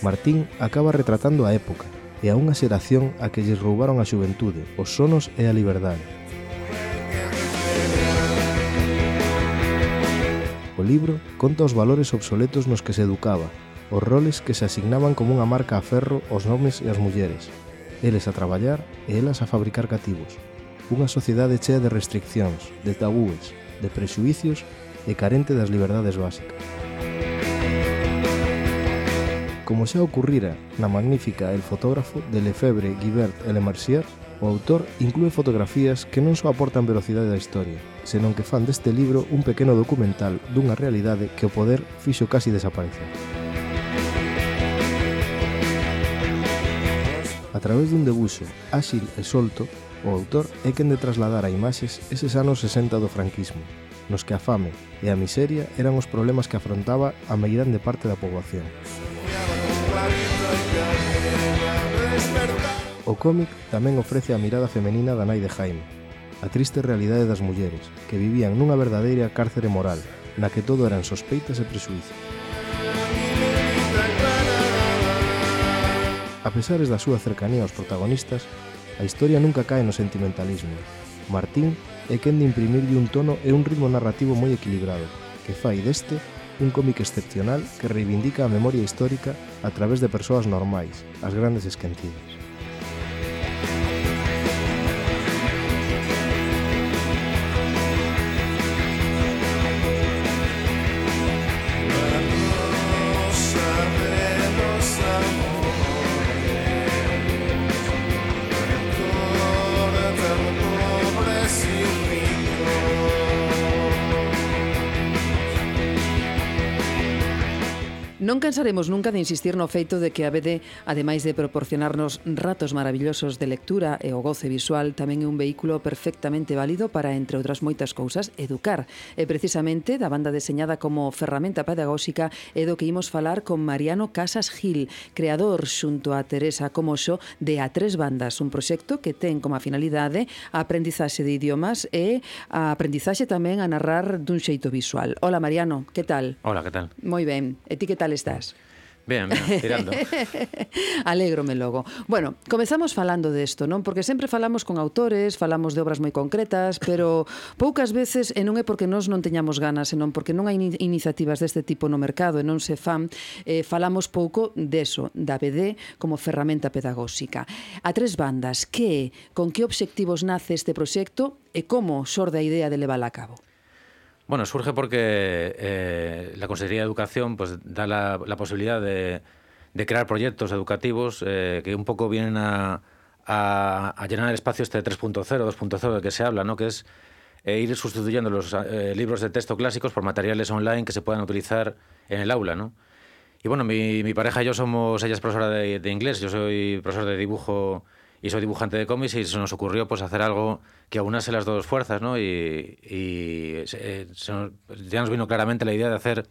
Martín acaba retratando a época e a unha xeración a que lles roubaron a xuventude, os sonos e a liberdade. O libro conta os valores obsoletos nos que se educaba, os roles que se asignaban como unha marca a ferro aos nomes e as mulleres, eles a traballar e elas a fabricar cativos. Unha sociedade chea de restriccións, de tabúes, de prexuicios e carente das liberdades básicas. Como xa ocurrira na magnífica El fotógrafo de Lefebvre Guibert e Le Marcier, o autor inclúe fotografías que non só aportan velocidade da historia, senón que fan deste libro un pequeno documental dunha realidade que o poder fixo casi desaparecer. A través dun debuxo áxil e solto, o autor é quen de trasladar a imaxes eses anos 60 do franquismo, nos que a fame e a miseria eran os problemas que afrontaba a meirande parte da poboación. O cómic tamén ofrece a mirada femenina da nai de Jaime, a triste realidade das mulleres, que vivían nunha verdadeira cárcere moral, na que todo eran sospeitas e prexuizos. pesares da súa cercanía aos protagonistas, a historia nunca cae no sentimentalismo. Martín é quen de imprimirlle un tono e un ritmo narrativo moi equilibrado, que fai deste un cómic excepcional que reivindica a memoria histórica a través de persoas normais, as grandes esquecidas. cansaremos nunca de insistir no feito de que a BD, ademais de proporcionarnos ratos maravillosos de lectura e o goce visual, tamén é un vehículo perfectamente válido para, entre outras moitas cousas, educar. E precisamente da banda deseñada como ferramenta pedagóxica é do que imos falar con Mariano Casas Gil, creador xunto a Teresa Comoxo de A Tres Bandas, un proxecto que ten como finalidade a aprendizaxe de idiomas e a aprendizaxe tamén a narrar dun xeito visual. Hola Mariano, que tal? Hola, que tal? Moi ben. E ti que tal estás? Ben, ben, tirando. Alégrome logo. Bueno, comezamos falando desto, non? Porque sempre falamos con autores, falamos de obras moi concretas, pero poucas veces, e non é porque nós non teñamos ganas, senón porque non hai iniciativas deste tipo no mercado e non se fan, eh, falamos pouco deso, da BD como ferramenta pedagóxica. A tres bandas, que, con que obxectivos nace este proxecto e como xorde a idea de levala a cabo? Bueno, surge porque eh, la Consejería de Educación pues, da la, posibilidad de, crear proyectos educativos eh, que un poco vienen a, a, llenar el espacio este 3.0, 2.0 de que se habla, ¿no? que es eh, ir sustituyendo los eh, libros de texto clásicos por materiales online que se puedan utilizar en el aula. ¿no? Y bueno, mi, mi pareja y yo somos, ella es profesora de, de inglés, yo soy profesor de dibujo y soy dibujante de cómics y se nos ocurrió pues hacer algo que aunase las dos fuerzas, ¿no? Y, y se- se nos- ya nos vino claramente la idea de hacer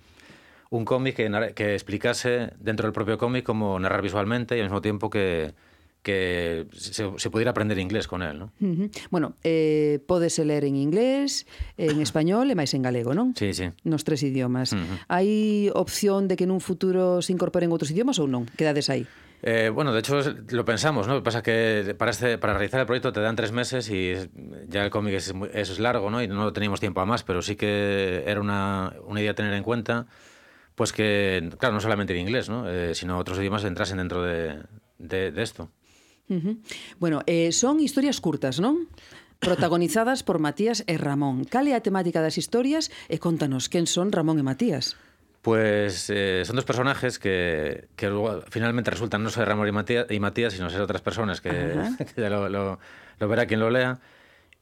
un cómic que, explicase dentro del propio cómic cómo narrar visualmente y al mismo tiempo que, que se, se pudiera aprender inglés con él, ¿no? Bueno, eh, pódese ler en inglés, en español e máis en galego, non? Sí, sí. Nos tres idiomas. Hai opción de que nun futuro se incorporen outros idiomas ou non? Quedades aí. Eh, bueno, de hecho lo pensamos, ¿no? Lo que pasa es que para, este, para realizar el proyecto te dan tres meses y ya el cómic es, es largo, ¿no? Y no teníamos tiempo a más, pero sí que era una, una idea a tener en cuenta, pues que, claro, no solamente en inglés, ¿no? Eh, sino otros idiomas entrasen dentro de, de- esto. Bueno, eh, son historias curtas, non? Protagonizadas por Matías e Ramón. Cal é a temática das historias e contanos quen son Ramón e Matías? Pues eh, son dos personajes que, que luego finalmente resultan no ser Ramón y Matías, y Matías sino ser otras personas que, ya lo, lo- lo verá quien lo lea.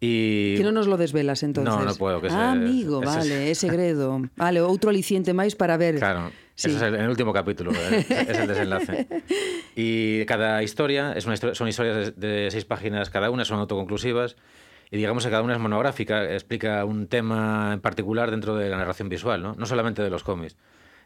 Y, Que non nos lo desvelas entonces. No, no puedo, que ah, amigo, ese- vale, é segredo. Vale, outro aliciente máis para ver. Claro, Sí. ese es el, último capítulo, es el desenlace. Y cada historia, es una son historias de, de seis páginas cada una, son autoconclusivas, y digamos que cada una es monográfica, explica un tema en particular dentro de la narración visual, ¿no? no solamente de los cómics.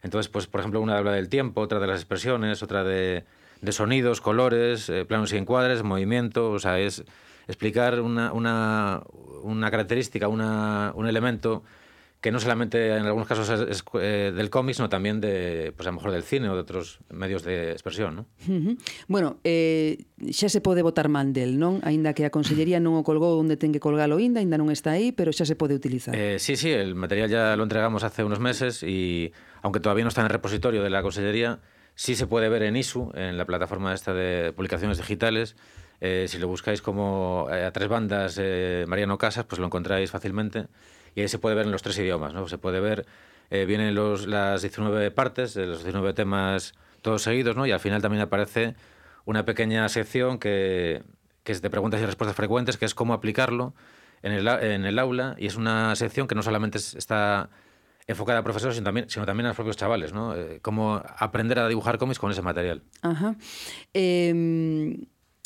Entonces, pues, por ejemplo, una habla del tiempo, otra de las expresiones, otra de, de sonidos, colores, eh, planos y encuadres, movimiento, o sea, es explicar una, una, una característica, una, un elemento que no solamente en algunos casos es, es, eh, del cómic, sino también de, pues a lo mejor del cine o de otros medios de expresión, ¿no? Bueno, eh, xa se pode votar man del, non? Aínda que a Consellería non o colgou onde ten que colgalo aínda, aínda non está aí, pero xa se pode utilizar. Eh, sí, sí, el material ya lo entregamos hace unos meses y aunque todavía no está en el repositorio de la Consellería, sí se puede ver en ISU, en la plataforma esta de publicaciones digitales. Eh, si lo buscáis como eh, a tres bandas eh, Mariano Casas, pues lo encontráis fácilmente y ahí se puede ver en los tres idiomas, ¿no? Se puede ver, eh, vienen los, las 19 partes, de los 19 temas todos seguidos, ¿no? Y al final también aparece una pequeña sección que, que es de preguntas y respuestas frecuentes, que es cómo aplicarlo en el, en el aula y es una sección que no solamente es- está enfocada a profesores, sino también, sino también a los propios chavales, ¿no? Eh, cómo aprender a dibujar cómics con ese material. Ajá. Eh,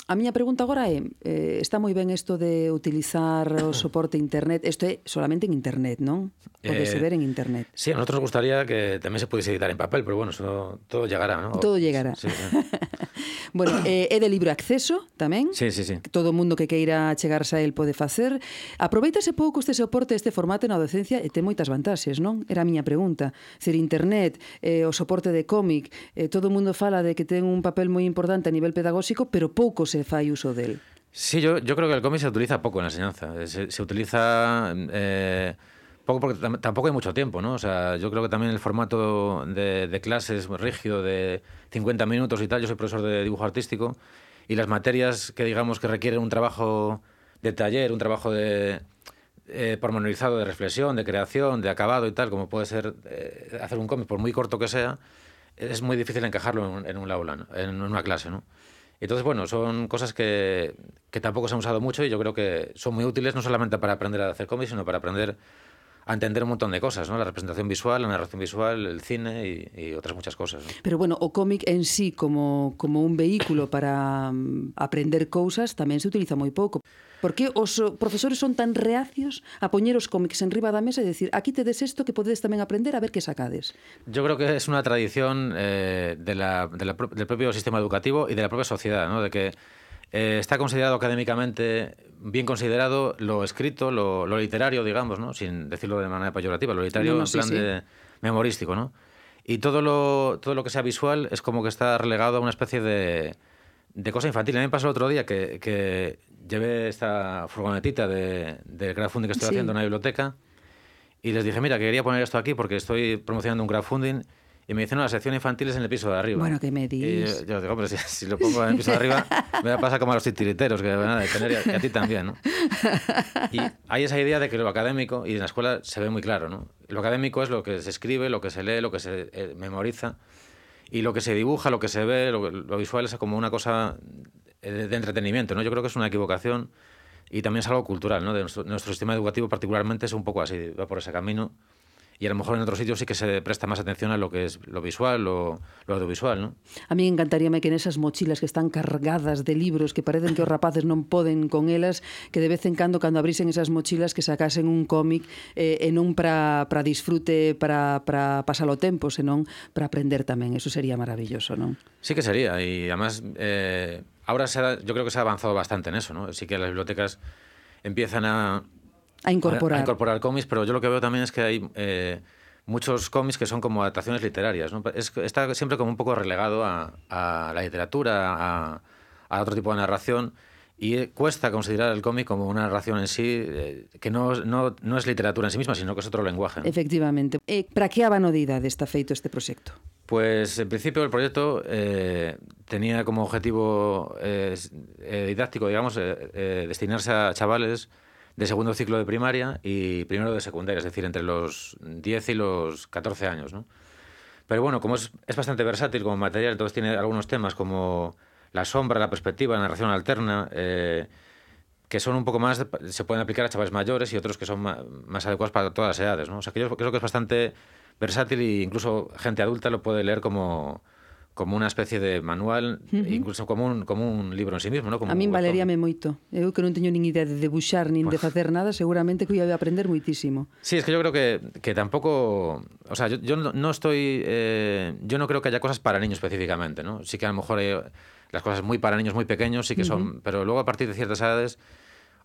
A miña pregunta agora é, eh, está moi ben isto de utilizar o soporte internet, isto é solamente en internet, non? Pode eh, ver en internet. Sí, a nosotros gustaría que tamén se pudese editar en papel, pero bueno, eso, todo llegará, ¿no? Todo llegará. Sí, sí. bueno, eh, é de libre acceso tamén. Sí, sí, sí. Todo mundo que queira chegarse a el pode facer. Aproveitase pouco este soporte, este formato na docencia e ten moitas vantaxes, non? Era a miña pregunta. Ser internet, eh, o soporte de cómic, eh, todo o mundo fala de que ten un papel moi importante a nivel pedagóxico, pero pouco se fai uso del. Sí, yo, yo creo que el cómic se utiliza poco en la enseñanza. Se, se utiliza eh, poco porque tam- tampoco hay mucho tiempo, ¿no? O sea, yo creo que también el formato de, de clases rígido de 50 minutos y tal, yo soy profesor de dibujo artístico y las materias que digamos que requieren un trabajo de taller, un trabajo de eh, pormenorizado de reflexión, de creación, de acabado y tal, como puede ser eh, hacer un cómic, por muy corto que sea, es muy difícil encajarlo en, en un aula, en una clase, ¿no? Entonces, bueno, son cosas que, que tampoco se han usado mucho y yo creo que son muy útiles no solamente para aprender a hacer cómics, sino para aprender a entender un montón de cosas, ¿no? La representación visual, la narración visual, el cine y, y otras muchas cosas. ¿no? Pero bueno, o cómic en sí como, como un vehículo para mm, aprender cosas tamén se utiliza moi pouco. Por que os oh, profesores son tan reacios a poñer os cómics en riba da mesa e decir aquí tedes isto que podedes tamén aprender a ver que sacades? Yo creo que es una tradición eh, de la- de la pro- del propio sistema educativo y de la propia sociedad, ¿no? De que eh, está considerado académicamente bien considerado lo escrito, lo, lo literario, digamos, ¿no? Sin decirlo de manera peyorativa, lo literario No, no, en sí, plan sí. de memorístico, ¿no? Y todo lo, todo lo que sea visual es como que está relegado a una especie de, de cosa infantil. A mí me pasó el otro día que, que llevé esta furgonetita de, de crowdfunding que estoy Sí. haciendo en una biblioteca y les dije, mira, que quería poner esto aquí porque estoy promocionando un crowdfunding. Y me dicen, no, la sección infantil es en el piso de arriba. Bueno, ¿qué me Y dis? yo, yo digo, hombre, si, si lo pongo en el piso de arriba, me va a pasar como a los titiriteros, que van a detener y a, y a ti también, ¿no? Y hay esa idea de que lo académico, y en la escuela se ve muy claro, ¿no? Lo académico es lo que se escribe, lo que se lee, lo que se eh, memoriza, y lo que se dibuja, lo que se ve, lo, lo visual es como una cosa de, de entretenimiento, ¿no? Yo creo que es una equivocación y también es algo cultural, ¿no? De nuestro, nuestro sistema educativo particularmente es un poco así, va por ese camino y a lo mejor en otros sitios sí que se presta más atención a lo que es lo visual o lo audiovisual, ¿no? A mí encantaríame que nesas mochilas que están cargadas de libros que parecen que os rapaces non poden con elas, que de vez en cando cando abrisen esas mochilas que sacasen un cómic eh, e non para para disfrute, para para pasar o tempo, senón para aprender tamén. Eso sería maravilloso, non? Sí que sería, y además eh, ahora se ha- yo creo que se ha avanzado bastante en eso, ¿no? Sí que las bibliotecas empiezan a, A incorporar. a incorporar cómics, pero yo lo que veo también es que hay eh, muchos cómics que son como adaptaciones literarias. ¿no? Es- está siempre como un poco relegado a, a la literatura, a, otro tipo de narración. Y eh, cuesta considerar el cómic como una narración en sí eh, que no, no, no es literatura en sí misma, sino que es otro lenguaje. ¿no? Efectivamente. E para que abanodidade está feito este proxecto? Pues en principio el proyecto eh, tenía como objetivo eh, eh, didáctico, digamos, eh, eh, destinarse a chavales de segundo ciclo de primaria y primero de secundaria, es decir, entre los 10 y los 14 años. ¿no? Pero bueno, como es, bastante versátil como material, entonces tiene algunos temas como la sombra, la perspectiva, la narración alterna, eh, que son un poco más, se pueden aplicar a chavales mayores y otros que son ma- más, adecuados para todas las edades. ¿no? O sea, que yo creo que es bastante versátil e incluso gente adulta lo puede leer como, como unha especie de manual, uh -huh. incluso como un, como un libro en sí mismo, ¿no? Como a min valeríame moito. Eu que non teño nin idea de debuxar, nin pues... de facer nada, seguramente que ia aprender moitísimo. Sí, es que yo creo que, que tampouco... O sea, yo, yo no estoy... Eh, yo no creo que haya cosas para niños específicamente, ¿no? Sí que a lo mejor hay las cosas muy para niños muy pequeños, sí que son... Uh -huh. Pero luego a partir de ciertas edades...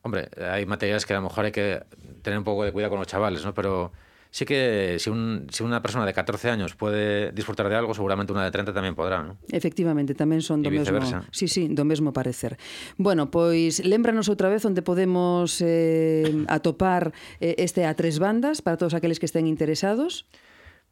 Hombre, hay materiales que a lo mejor hay que tener un pouco de cuidado con los chavales, ¿no? Pero sí que si, un, si una persona de 14 años puede disfrutar de algo, seguramente una de 30 tamén podrá, ¿no? Efectivamente, tamén son do E mesmo, sí, sí, do mesmo parecer. Bueno, pois lembranos outra vez onde podemos eh, atopar eh, este a tres bandas para todos aqueles que estén interesados.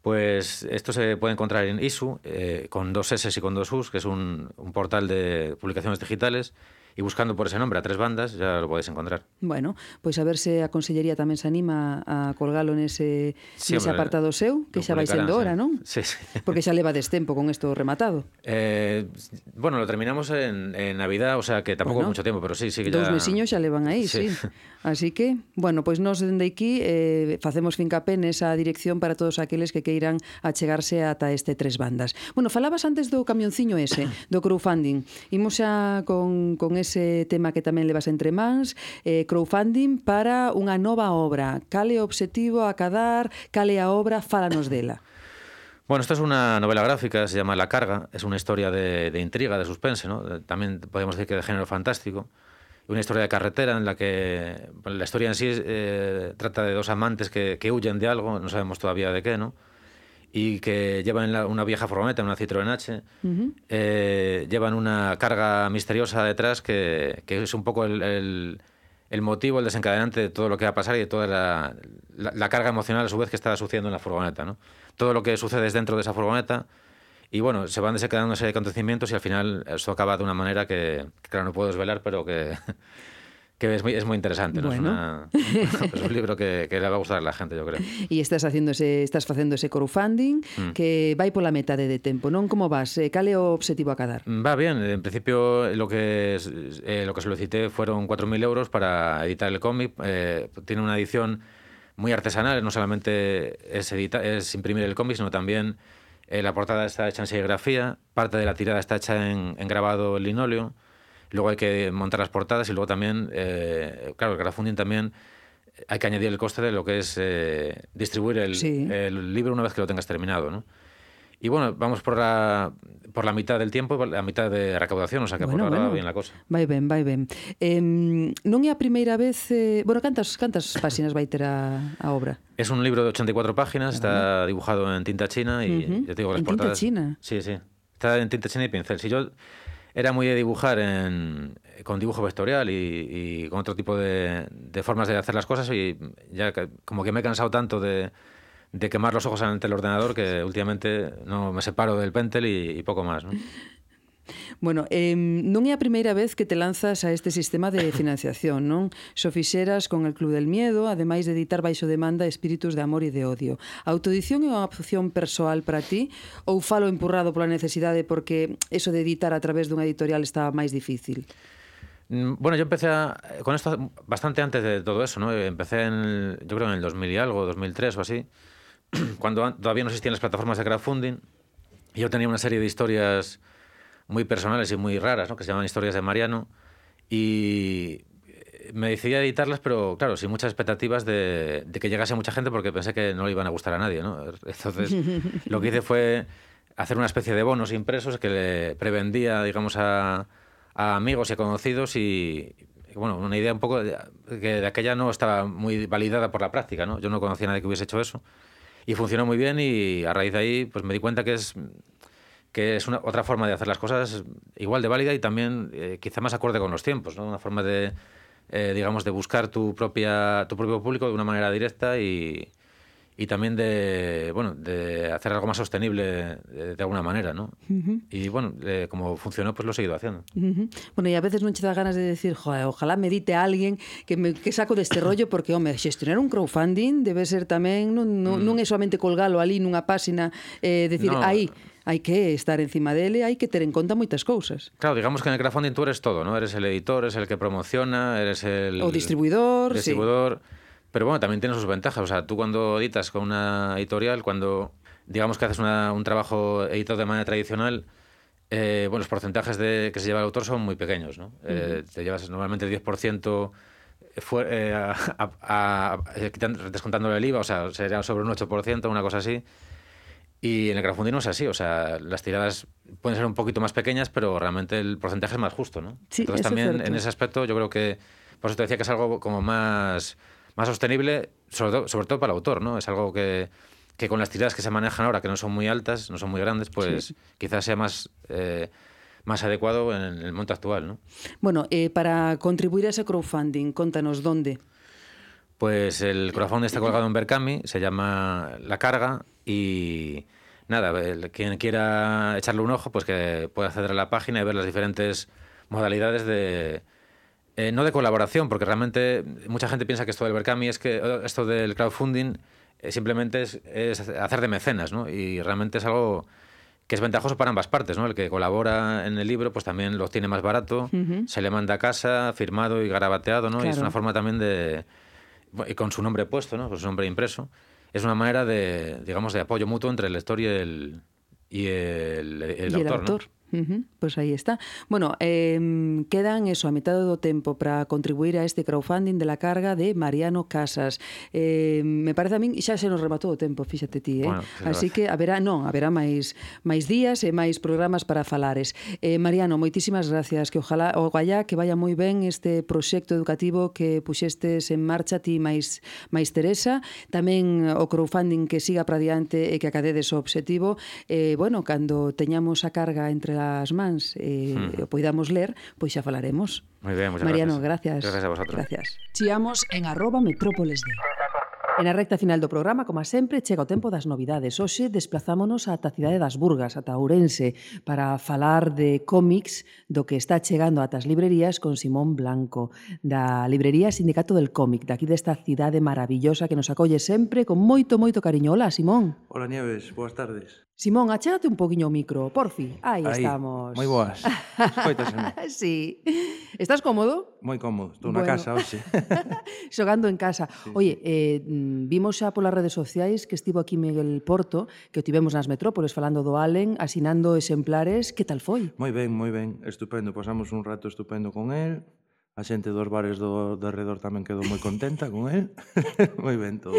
Pues esto se puede encontrar en ISU, eh, con dos S y con dos U's, que es un, un portal de publicaciones digitales, E buscando por ese nombre a tres bandas xa lo podes encontrar. Bueno, pois a ver se a Consellería tamén se anima a colgalo nese, sí, nese hombre, apartado seu, que xa vai sendo hora, non? Sí, sí. Porque xa leva tempo con isto rematado. Eh, bueno, lo terminamos en, en Navidad, o sea que tampouco bueno, mucho tempo, pero sí, sí que ya... Dous mesiños xa levan aí, sí. sí. Así que, bueno, pois nós dende aquí eh, facemos fincapé nesa dirección para todos aqueles que queiran achegarse ata este tres bandas. Bueno, falabas antes do camionciño ese, do crowdfunding. Imos xa con, con ese tema que tamén levas entre mans, eh, crowdfunding para unha nova obra. Cale o obxectivo a cadar, cale a obra, fálanos dela. Bueno, esta es una novela gráfica, se llama La Carga, es una historia de, de intriga, de suspense, ¿no? También podemos decir que de género fantástico. Una historia de carretera en la que la historia en sí es, eh, trata de dos amantes que, que huyen de algo, no sabemos todavía de qué, ¿no? Y que llevan una vieja furgoneta, una Citroën H, eh, llevan una carga misteriosa detrás que, que es un poco el, el- el motivo, el desencadenante de todo lo que va a pasar y de toda la, la- la carga emocional a su vez que está sucediendo en la furgoneta. ¿no? Todo lo que sucede es dentro de esa furgoneta y bueno, se van desencadenando ese acontecimientos y al final eso acaba de una manera que, que, claro, no puedo desvelar, pero que, que es, muy, es muy interesante. ¿no? Bueno. Es, una- es un libro que, que le va a gustar a la gente, yo creo. E estás facendo ese, estás facendo ese crowdfunding Mm. que vai pola metade de tempo, non? Como vas? Eh, Cale o obxectivo a cadar? Va bien, en principio lo que, eh, lo que solicité fueron 4.000 euros para editar el cómic. Eh, tiene una edición muy artesanal, no solamente es, edita- es imprimir el cómic, sino también eh, la portada está hecha en serigrafía, parte de la tirada está hecha en, en grabado en linóleo, luego hay que montar las portadas y luego también, eh, claro, el crowdfunding también hay que añadir el coste de lo que es eh, distribuir el, Sí. el libro una vez que lo tengas terminado, ¿no? Y bueno, vamos por la, por la mitad del tiempo, por la mitad de recaudación, o sea que por ahora va bien la cosa. Vai ben, vai ben. Eh, non é a primeira vez... Eh, bueno, cantas, cantas páxinas vai ter a, a obra? Es un libro de 84 páginas, está dibujado en tinta china y ya te digo, las ¿En tinta portadas... china? Sí, sí. Está en tinta china y pincel. Si yo era muy de dibujar en, con dibujo vectorial y, con otro tipo de, de formas de hacer las cosas y ya como que me he cansado tanto de, de quemar los ojos ante el ordenador que últimamente no me separo del pentel y, poco más. Bueno, eh, non é a primeira vez que te lanzas a este sistema de financiación, non? Xo fixeras con el Club del Miedo, ademais de editar baixo demanda Espíritus de Amor e de Odio. A autoedición é unha opción persoal para ti ou falo empurrado pola necesidade porque eso de editar a través dunha editorial estaba máis difícil? Mm, bueno, yo empecé a, con esto bastante antes de todo eso, ¿no? Empecé en, yo creo en el 2000 y algo, 2003 o así, cuando todavía no existían las plataformas de crowdfunding. Yo tenía una serie de historias muy personales y muy raras, ¿no? que se llaman historias de Mariano, y eh, me decidí a editarlas, pero claro, sin muchas expectativas de, de que llegase mucha gente porque pensé que no le iban a gustar a nadie. ¿no? Entonces, lo que hice fue hacer una especie de bonos impresos que le prevendía, digamos, a, a amigos y a conocidos y, y, bueno, una idea un poco de, que de aquella no estaba muy validada por la práctica, ¿no? Yo no conocía a nadie que hubiese hecho eso y funcionó muy bien y a raíz de ahí pues me di cuenta que es que es una, otra forma de hacer las cosas igual de válida y también eh, quizá más acorde con los tiempos, ¿no? Una forma de, eh, digamos, de buscar tu, propia, tu propio público de una manera directa y, y también de, bueno, de hacer algo más sostenible de, de alguna manera, ¿no? Y bueno, eh, como funcionó, pues lo he seguido haciendo. Ujú. Bueno, e a veces che dá ganas de decir, joder, ojalá me dite a alguén que me que saco deste rollo porque, home, xestionar un crowdfunding debe ser tamén non, non, non é solamente colgalo ali nunha páxina, eh, decir, No. aí hai que estar encima dele, hai que ter en conta moitas cousas. Claro, digamos que en el crowdfunding tú eres todo, ¿no? Eres el editor, eres el que promociona, eres el... O distribuidor, sí. distribuidor. Pero bueno, también tiene sus ventajas. O sea, tú cuando editas con una editorial, cuando digamos que haces una- un trabajo editado de manera tradicional, eh, bueno, los porcentajes de, que se lleva el autor son muy pequeños, ¿no? Eh, te llevas normalmente el 10% fue- eh, a- a- a- eh, quitan- descontándole el IVA, o sea, sería sobre un 8%, una cosa así. Y en el crowdfunding no es así, o sea, las tiradas pueden ser un poquito más pequeñas, pero realmente el porcentaje es más justo, ¿no? Sí, Entonces es también en ese aspecto yo creo que, por eso te decía que es algo como más, más sostenible, sobre todo, sobre todo para el autor, ¿no? Es algo que, que con las tiradas que se manejan ahora, que no son muy altas, no son muy grandes, pues quizás sea más, eh, más adecuado en el momento actual, ¿no? Bueno, eh, para contribuir a ese crowdfunding, contanos dónde. Pues el crowdfunding está colgado en Berkami, se llama La Carga y nada, el- quien quiera echarle un ojo, pues que puede acceder a la página y ver las diferentes modalidades de... eh, no de colaboración, porque realmente mucha gente piensa que esto del Berkami es que esto del crowdfunding eh, simplemente es, es hacer de mecenas, ¿no? Y realmente es algo que es ventajoso para ambas partes, ¿no? El que colabora en el libro, pues también lo tiene más barato, se le manda a casa, firmado y garabateado, ¿no? Y es una forma también de, y con su nombre puesto, ¿no? Con su nombre impreso. Es una manera de, digamos, de apoyo mutuo entre el lector y el, y el, el autor, el ¿no? Uh -huh, pois aí está. Bueno, eh, quedan eso a metade do tempo para contribuir a este crowdfunding de la carga de Mariano Casas. Eh, me parece a min xa se nos rematou o tempo, fíxate ti, eh? Bueno, Así que haberá, non, haberá máis máis días e máis programas para falares. Eh, Mariano, moitísimas gracias, que ojalá o gallá que vaya moi ben este proxecto educativo que puxestes en marcha ti máis máis Teresa, tamén o crowdfunding que siga para diante e que acadedes o obxectivo. Eh, bueno, cando teñamos a carga entre as mans e eh, hmm. o poidamos ler, pois xa falaremos. Muy bien, Mariano, gracias. Gracias, gracias a vosotros. Gracias. Chiamos en arroba metrópoles de... E na recta final do programa, como sempre, chega o tempo das novidades. Hoxe desplazámonos ata a cidade das Burgas, ata Ourense, para falar de cómics do que está chegando ata as librerías con Simón Blanco, da librería Sindicato del Cómic, daqui desta cidade maravillosa que nos acolle sempre con moito, moito cariño. Hola, Simón. Hola, Nieves. Boas tardes. Simón, achégate un poquinho o micro, porfi. Aí, Aí estamos. Moi boas. Escoitaseme. sí. Estás cómodo? Moi cómodo. Estou bueno. na casa hoxe. Xogando en casa. Sí, Oye, eh, mm, vimos xa polas redes sociais que estivo aquí Miguel Porto, que o tivemos nas metrópoles falando do Allen, asinando exemplares. Que tal foi? Moi ben, moi ben. Estupendo. Pasamos un rato estupendo con él A xente dos bares do, do redor tamén quedou moi contenta con el. moi ben todo.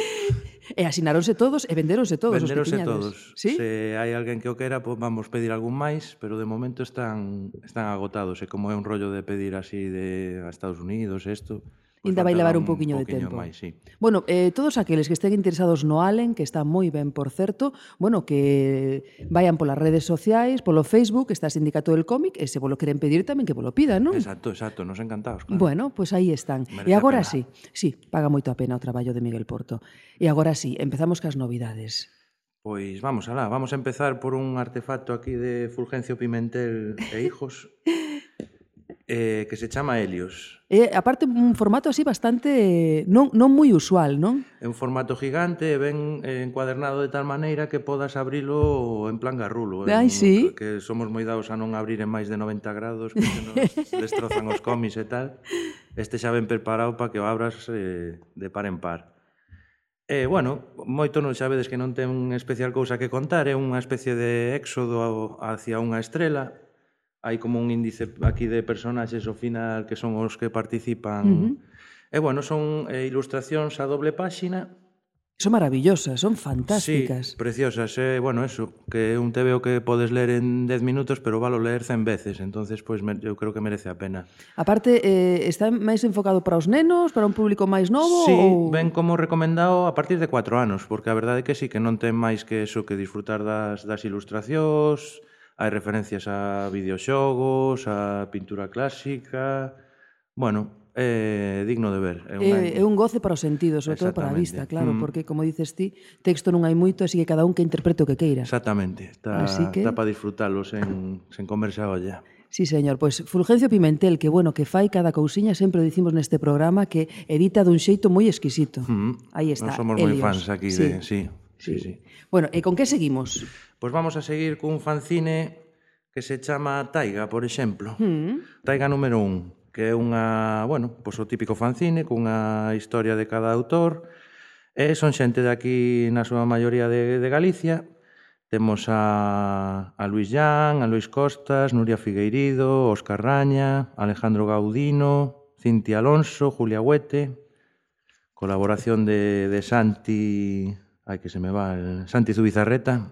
E asinaronse todos e venderonse todos venderonse os que todos. ¿Sí? Se hai alguén que o quera, pues vamos pedir algún máis, pero de momento están, están agotados. E como é un rollo de pedir así de a Estados Unidos, isto, Ainda vai levar un poquinho de tempo. Máis, sí. Bueno, eh, todos aqueles que estén interesados no Allen, que está moi ben, por certo, bueno, que vayan polas redes sociais, polo Facebook, está Sindicato del Cómic, e se volo queren pedir tamén que polo pidan, non? Exacto, exacto, nos encantados. Claro. Bueno, pois pues aí están. Merece e agora sí, sí, paga moito a pena o traballo de Miguel Porto. E agora sí, empezamos cas novidades. Pois vamos alá, vamos a empezar por un artefacto aquí de Fulgencio Pimentel e hijos. eh, que se chama Helios. E, aparte, un formato así bastante non, non moi usual, non? É un formato gigante, ben eh, encuadernado de tal maneira que podas abrilo en plan garrulo. Ai, en, sí? Que somos moi dados a non abrir en máis de 90 grados, que nos destrozan os cómics e tal. Este xa ben preparado para que o abras eh, de par en par. E, eh, bueno, moito non sabedes que non ten especial cousa que contar, é unha especie de éxodo hacia unha estrela, hai como un índice aquí de personaxes ao final que son os que participan. Uh -huh. E bueno, son eh, ilustracións a doble páxina. Son maravillosas, son fantásticas. Sí, preciosas. Eh, bueno, eso, que un tebeo que podes ler en 10 minutos, pero valo ler 100 veces. entonces pois me, eu creo que merece a pena. Aparte, eh, está máis enfocado para os nenos, para un público máis novo? Sí, ou... ven como recomendado a partir de 4 anos, porque a verdade é que sí, que non ten máis que eso, que disfrutar das, das ilustracións, hai referencias a videoxogos, a pintura clásica, bueno, é digno de ver. É, unha... é, é un goce para os sentidos, sobre todo para a vista, claro, mm. porque, como dices ti, texto non hai moito, así que cada un que interprete o que queira. Exactamente, está, así que... está para disfrutalo sen, sen comerse a olla. Sí, señor. Pois Fulgencio Pimentel, que bueno, que fai cada cousiña, sempre o dicimos neste programa, que edita dun xeito moi exquisito. Mm. Aí está. Nós somos moi fans aquí sí. de... Sí, sí, sí. sí. Bueno, e con que seguimos? Pois vamos a seguir cun fanzine que se chama Taiga, por exemplo. Mm. Taiga número 1, que é unha, bueno, pois o típico fanzine cunha historia de cada autor. E son xente de aquí na súa maioría de, de Galicia, Temos a, a Luis Llán, a Luis Costas, Nuria Figueirido, Óscar Raña, Alejandro Gaudino, Cintia Alonso, Julia Huete, colaboración de, de Santi Ai, que se me va el Santi Zubizarreta,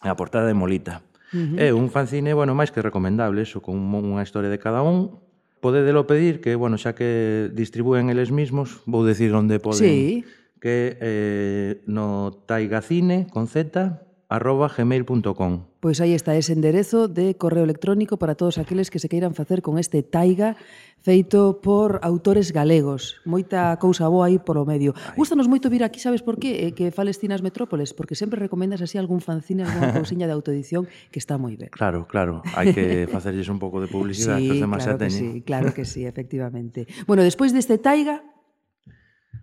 a portada de Molita. Uh -huh. É un fanzine, bueno, máis que recomendable, eso, con unha historia de cada un. Podedelo pedir, que, bueno, xa que distribúen eles mismos, vou decir onde poden. Sí. Que eh, no Taigacine, con Z, arroba gmail.com Pois aí está ese enderezo de correo electrónico para todos aqueles que se queiran facer con este taiga feito por autores galegos. Moita cousa boa aí por o medio. Gústanos moito vir aquí, sabes por qué? Eh, que fales ti nas metrópoles, porque sempre recomendas así algún fanzine, algunha cousiña de autoedición que está moi ben. Claro, claro. Hai que facerlles un pouco de publicidade. sí, claro xa que sí, claro que sí, efectivamente. Bueno, despois deste taiga...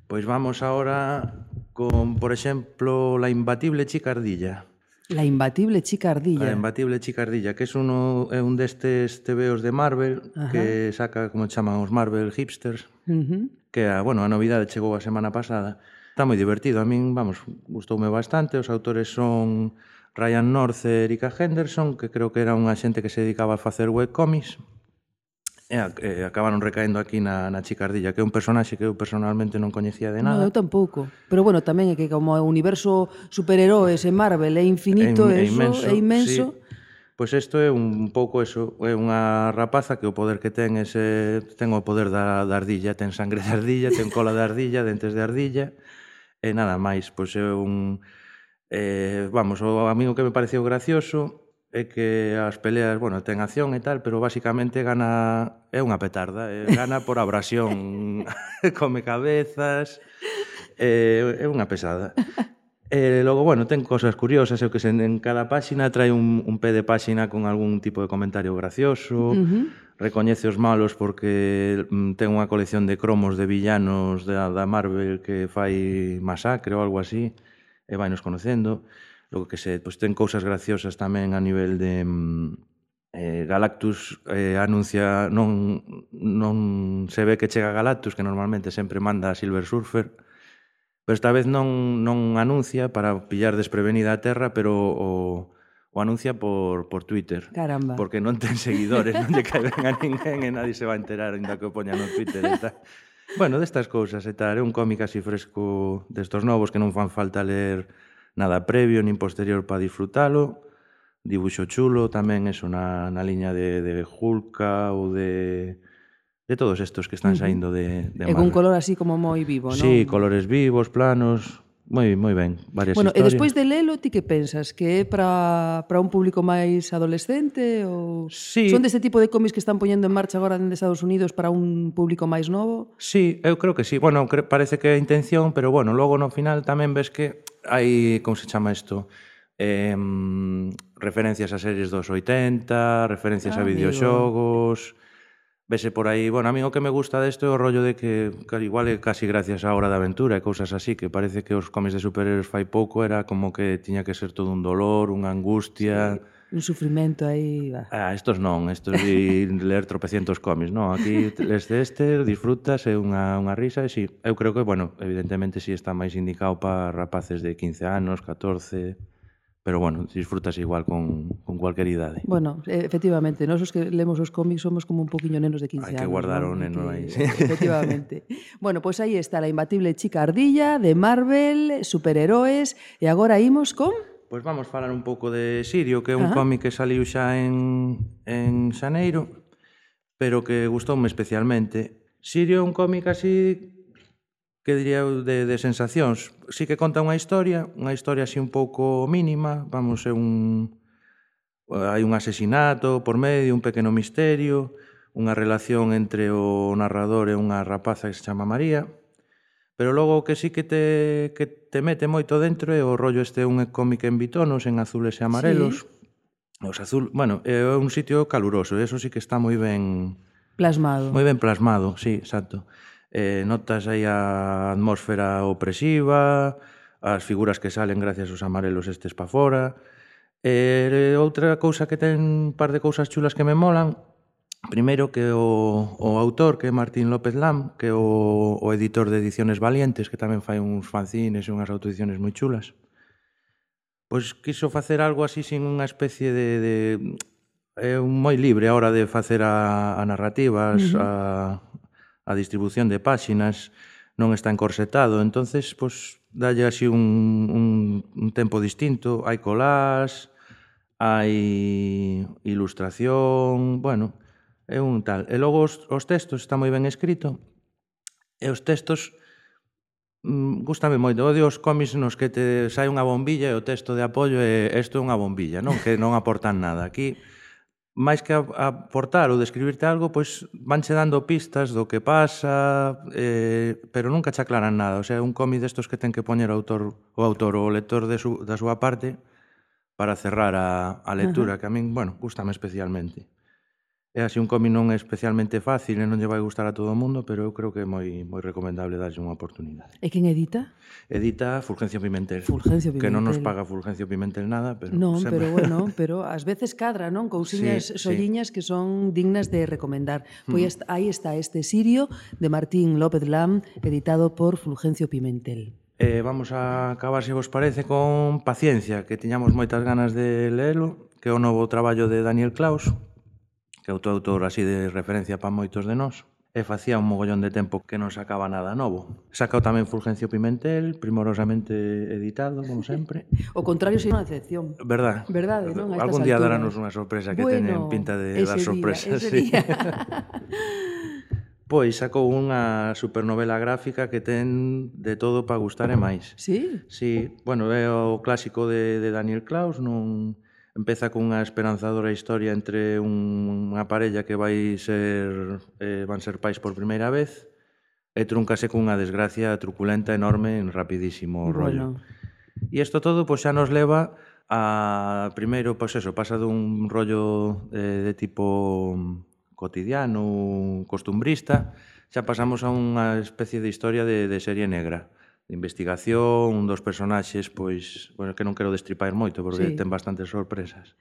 Pois vamos ahora con, por exemplo, La imbatible chicardilla. La imbatible chica ardilla. La imbatible chica ardilla, que es uno, é un destes tebeos de Marvel Ajá. que saca, como chaman os Marvel hipsters, uh -huh. que a, bueno, a novidade chegou a semana pasada. Está moi divertido, a min, vamos, gustoume bastante. Os autores son Ryan North e Erika Henderson, que creo que era unha xente que se dedicaba a facer webcomics. Eh, e, e eh, acabaron recaendo aquí na, na Chicardilla, que é un personaxe que eu personalmente non coñecía de nada. No, eu tampouco. Pero bueno, tamén é que como o universo superheróes en Marvel é infinito, é, é eso, é inmenso. Sí. Pois pues isto é un pouco eso, é unha rapaza que o poder que ten ese ten o poder da, da ardilla, ten sangre de ardilla, ten cola de ardilla, dentes de ardilla e nada máis, pois é un eh, vamos, o amigo que me pareceu gracioso é que as peleas, bueno, ten acción e tal, pero basicamente gana é unha petarda, é, gana por abrasión, come cabezas, é, é unha pesada. E logo, bueno, ten cosas curiosas, é que sen, en cada páxina trae un, un pé de páxina con algún tipo de comentario gracioso, uh -huh. recoñece os malos porque mm, ten unha colección de cromos de villanos da, da Marvel que fai masacre ou algo así, e vai nos conocendo. Logo que se pois, ten cousas graciosas tamén a nivel de... Mm, eh, Galactus eh, anuncia non, non se ve que chega Galactus que normalmente sempre manda a Silver Surfer pero esta vez non, non anuncia para pillar desprevenida a Terra pero o, o anuncia por, por Twitter. Caramba. Porque non ten seguidores, non lle caen a ninguén e nadie se va a enterar ainda que o poña no Twitter e tal. Bueno, destas cousas e tal, é un cómic así fresco destos novos que non fan falta ler nada previo nin posterior para disfrutalo. Dibuxo chulo tamén eso na, na liña de, de Hulka ou de de todos estos que están saindo de, de E un color así como moi vivo, non? Sí, colores vivos, planos, Moi, moi ben, varias bueno, historias. E despois de lelo, ti que pensas? Que é para un público máis adolescente? Ou... Sí. Son deste tipo de cómics que están poñendo en marcha agora dende Estados Unidos para un público máis novo? Sí, eu creo que sí. Bueno, parece que é a intención, pero bueno, logo no final tamén ves que hai, como se chama isto? Eh, referencias a series dos 80, referencias ah, a videoxogos... Amigo vese por aí, bueno, a mí o que me gusta desto é o rollo de que, que igual é casi gracias á hora da aventura e cousas así, que parece que os cómics de superhéroes fai pouco era como que tiña que ser todo un dolor, unha angustia... Sí un sufrimento aí va. Ah, estos non, estos de ler tropecientos cómics, non, aquí este este disfrutas é unha unha risa e si, sí, eu creo que bueno, evidentemente si sí está máis indicado para rapaces de 15 anos, 14, pero bueno, disfrutas igual con, con cualquier idade. Bueno, efectivamente, nós os que lemos os cómics somos como un poquinho nenos de 15 Hay anos. Que guardar ¿no? un neno aí. Sí. Efectivamente. bueno, pois pues aí está a imbatible chica ardilla de Marvel, superheroes, e agora imos con... Pois pues vamos falar un pouco de Sirio, que é un Ajá. cómic que saliu xa en, en Xaneiro, pero que gustoume especialmente. Sirio é un cómic así que diría eu, de, de sensacións. Si sí que conta unha historia, unha historia así un pouco mínima, vamos, é un... hai un asesinato por medio, un pequeno misterio, unha relación entre o narrador e unha rapaza que se chama María, pero logo o que sí que te, que te mete moito dentro é o rollo este un cómic en bitonos, en azules e amarelos. Sí. Os azul, bueno, é un sitio caluroso, eso sí que está moi ben... Plasmado. Moi ben plasmado, sí, exacto eh, notas aí a atmósfera opresiva, as figuras que salen gracias aos amarelos estes pa fora. E eh, outra cousa que ten un par de cousas chulas que me molan, primeiro que o, o autor, que é Martín López Lam, que é o, o editor de Ediciones Valientes, que tamén fai uns fanzines e unhas autoediciones moi chulas, pois quiso facer algo así sin unha especie de, de é moi libre a hora de facer a, a narrativas, uh -huh. a, a distribución de páxinas non está encorsetado, entonces pois dalle así un, un, un tempo distinto, hai colás, hai ilustración, bueno, é un tal. E logo os, os textos está moi ben escrito, e os textos mm, gustame moito. Odio os cómics nos que te sai unha bombilla e o texto de apoio é isto é unha bombilla, non? Que non aportan nada. Aquí máis que aportar ou describirte algo, pois vanche dando pistas do que pasa, eh, pero nunca che aclaran nada. O sea, un cómic destos que ten que poñer o autor o autor ou o lector de su, da súa parte para cerrar a, a lectura, que a min, bueno, gustame especialmente. É así un cómic non é especialmente fácil e non lle vai gustar a todo o mundo, pero eu creo que é moi moi recomendable darlle unha oportunidade. E quen edita? Edita Fulgencio Pimentel. Fulgencio Pimentel. Que non nos paga Fulgencio Pimentel nada, pero Non, sempre... pero bueno, pero ás veces cadra, non? Cousiñas sí, solliñas sí. que son dignas de recomendar. Pois mm. aí está este Sirio de Martín López Lam, editado por Fulgencio Pimentel. Eh, vamos a acabar, se vos parece, con Paciencia, que tiñamos moitas ganas de leelo, que é o novo traballo de Daniel Klaus, que é outro autor así de referencia para moitos de nós, e facía un mogollón de tempo que non sacaba nada novo. Sacou tamén Fulgencio Pimentel, primorosamente editado, como sempre. O contrario sería unha excepción. Verdad. Verdade, non? Algún día darános unha sorpresa que bueno, teñen pinta de dar sorpresas. Sí. Día. Pois sacou unha supernovela gráfica que ten de todo para gustar e máis. Sí? Sí, bueno, é o clásico de, de Daniel Klaus, non empeza cunha esperanzadora historia entre unha parella que vai ser eh, van ser pais por primeira vez e truncase cunha desgracia truculenta enorme en rapidísimo rollo. Bueno. E isto todo pois xa nos leva a primeiro, pois eso, pasa dun rollo eh, de tipo cotidiano, costumbrista, xa pasamos a unha especie de historia de, de serie negra de investigación, un dos personaxes, pois, bueno, que non quero destripar moito, porque sí. ten bastantes sorpresas.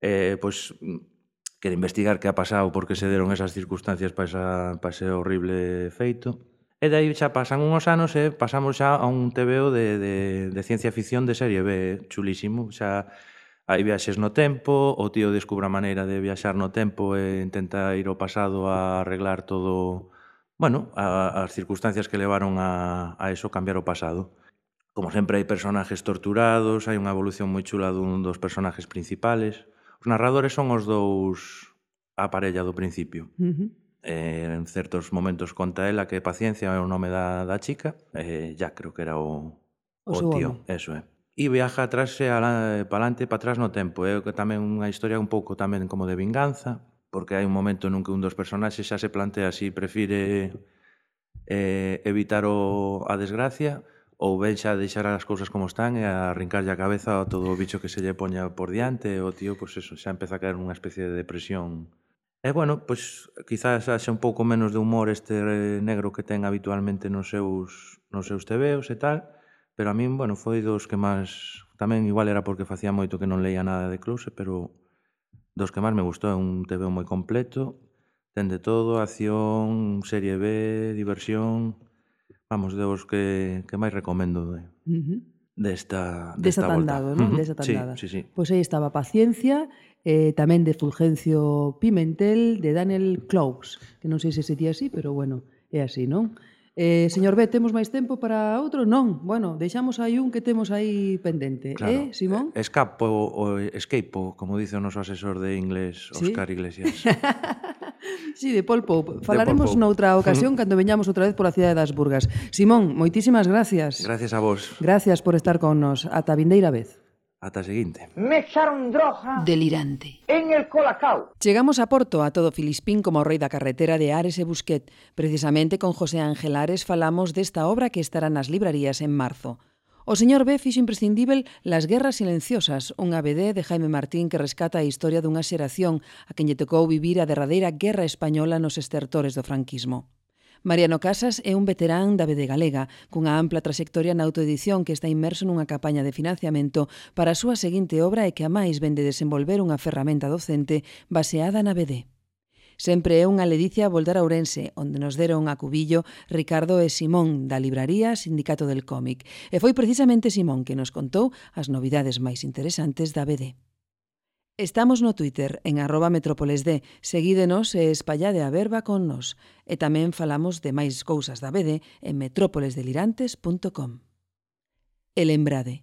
Eh, pois, quere investigar que ha pasado, por que se deron esas circunstancias para, esa, para ese horrible feito. E dai xa pasan uns anos e eh, pasamos xa a un TVO de, de, de ciencia ficción de serie B, chulísimo. Xa hai viaxes no tempo, o tío descubra maneira de viaxar no tempo e intenta ir ao pasado a arreglar todo bueno, a, as circunstancias que levaron a, a eso cambiar o pasado. Como sempre hai personajes torturados, hai unha evolución moi chula dun dos personajes principales. Os narradores son os dous a parella do principio. Uh -huh. eh, en certos momentos conta ela que Paciencia é o nome da, da chica, eh, ya creo que era o, o, o tío, home. eso é. Eh. E viaja atrás e alante, para atrás no tempo. É eh, tamén unha historia un pouco tamén como de vinganza, porque hai un momento nun que un dos personaxes xa se plantea si prefire eh, evitar o, a desgracia ou ben xa deixar as cousas como están e arrincarlle a cabeza a todo o bicho que se lle poña por diante. E o tío, pois eso, xa empeza a caer nunha especie de depresión. E bueno, pois quizás haxe un pouco menos de humor este negro que ten habitualmente nos seus nos seus tebeos e tal, pero a min, bueno, foi dos que máis tamén igual era porque facía moito que non leía nada de Close, pero dos que máis me gustou, é un TV moi completo, ten de todo, acción, serie B, diversión, vamos, dos que, que máis recomendo de, uh -huh. desta, desta, desta volta. Tandado, ¿no? Uh -huh. Desa tandada. Sí, sí, sí. Pois aí estaba Paciencia, eh, tamén de Fulgencio Pimentel, de Daniel Clous, que non sei se se di así, pero bueno, é así, non? Eh, señor B, temos máis tempo para outro? Non, bueno, deixamos aí un que temos aí pendente, eh, claro. eh, Simón? Eh, escapo, o escape, como dice o noso asesor de inglés, Óscar ¿Sí? Iglesias. sí, de Paul Pope. Falaremos Paul Pope. noutra ocasión cando veñamos outra vez pola cidade das Burgas. Simón, moitísimas gracias. Gracias a vos. Gracias por estar con nos. Ata vindeira vez. Ata a seguinte. Me echaron droga. Delirante. En el colacao. Chegamos a Porto, a todo Filispín como o rei da carretera de Ares e Busquet. Precisamente con José Ángel Ares falamos desta obra que estará nas librarías en marzo. O señor B fixo imprescindível Las guerras silenciosas, un ABD de Jaime Martín que rescata a historia dunha xeración a quen lle tocou vivir a derradeira guerra española nos estertores do franquismo. Mariano Casas é un veterán da BD Galega, cunha ampla trayectoria na autoedición que está inmerso nunha campaña de financiamento para a súa seguinte obra e que a máis vende desenvolver unha ferramenta docente baseada na BD. Sempre é unha ledicia voltar a Ourense, onde nos deron a cubillo Ricardo e Simón, da libraría Sindicato del Cómic. E foi precisamente Simón que nos contou as novidades máis interesantes da BD. Estamos no Twitter en arroba metrópolesd. seguídenos e espallade a verba con nos. E tamén falamos de máis cousas da BD en metrópolesdelirantes.com. E lembrade,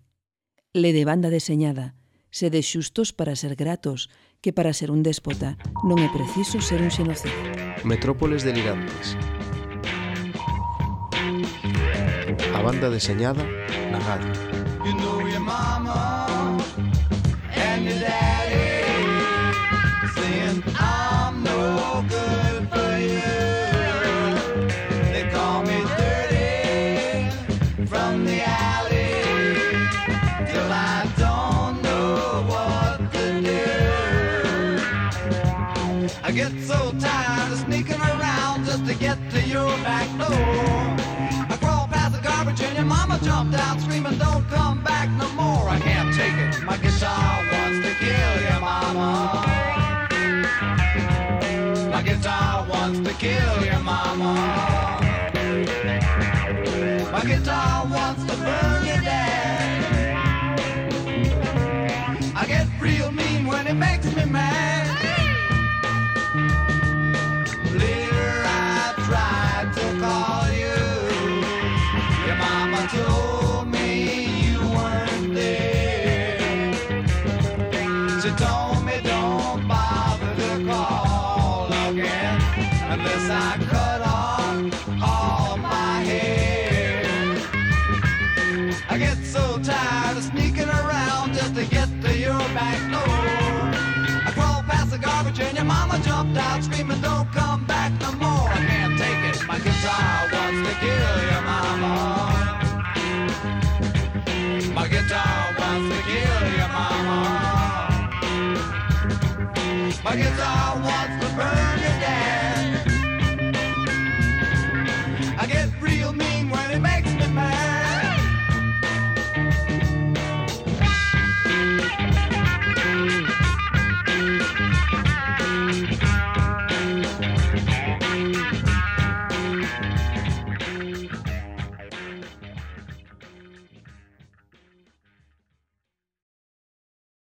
le de banda deseñada, se de xustos para ser gratos, que para ser un déspota non é preciso ser un xenocida. Metrópoles delirantes. A banda deseñada na radio. You know get to your back door. I crawl past the garbage and your mama jumped out screaming, don't come back no more. I can't take it. My guitar wants to kill your mama. My guitar wants to kill your mama. My guitar wants to burn your dad. I get real mean when it makes me mad. And your mama jumped out screaming, don't come back no more. I can't take it. My guitar wants to kill your mama. My guitar wants to kill your mama. My guitar wants to burn.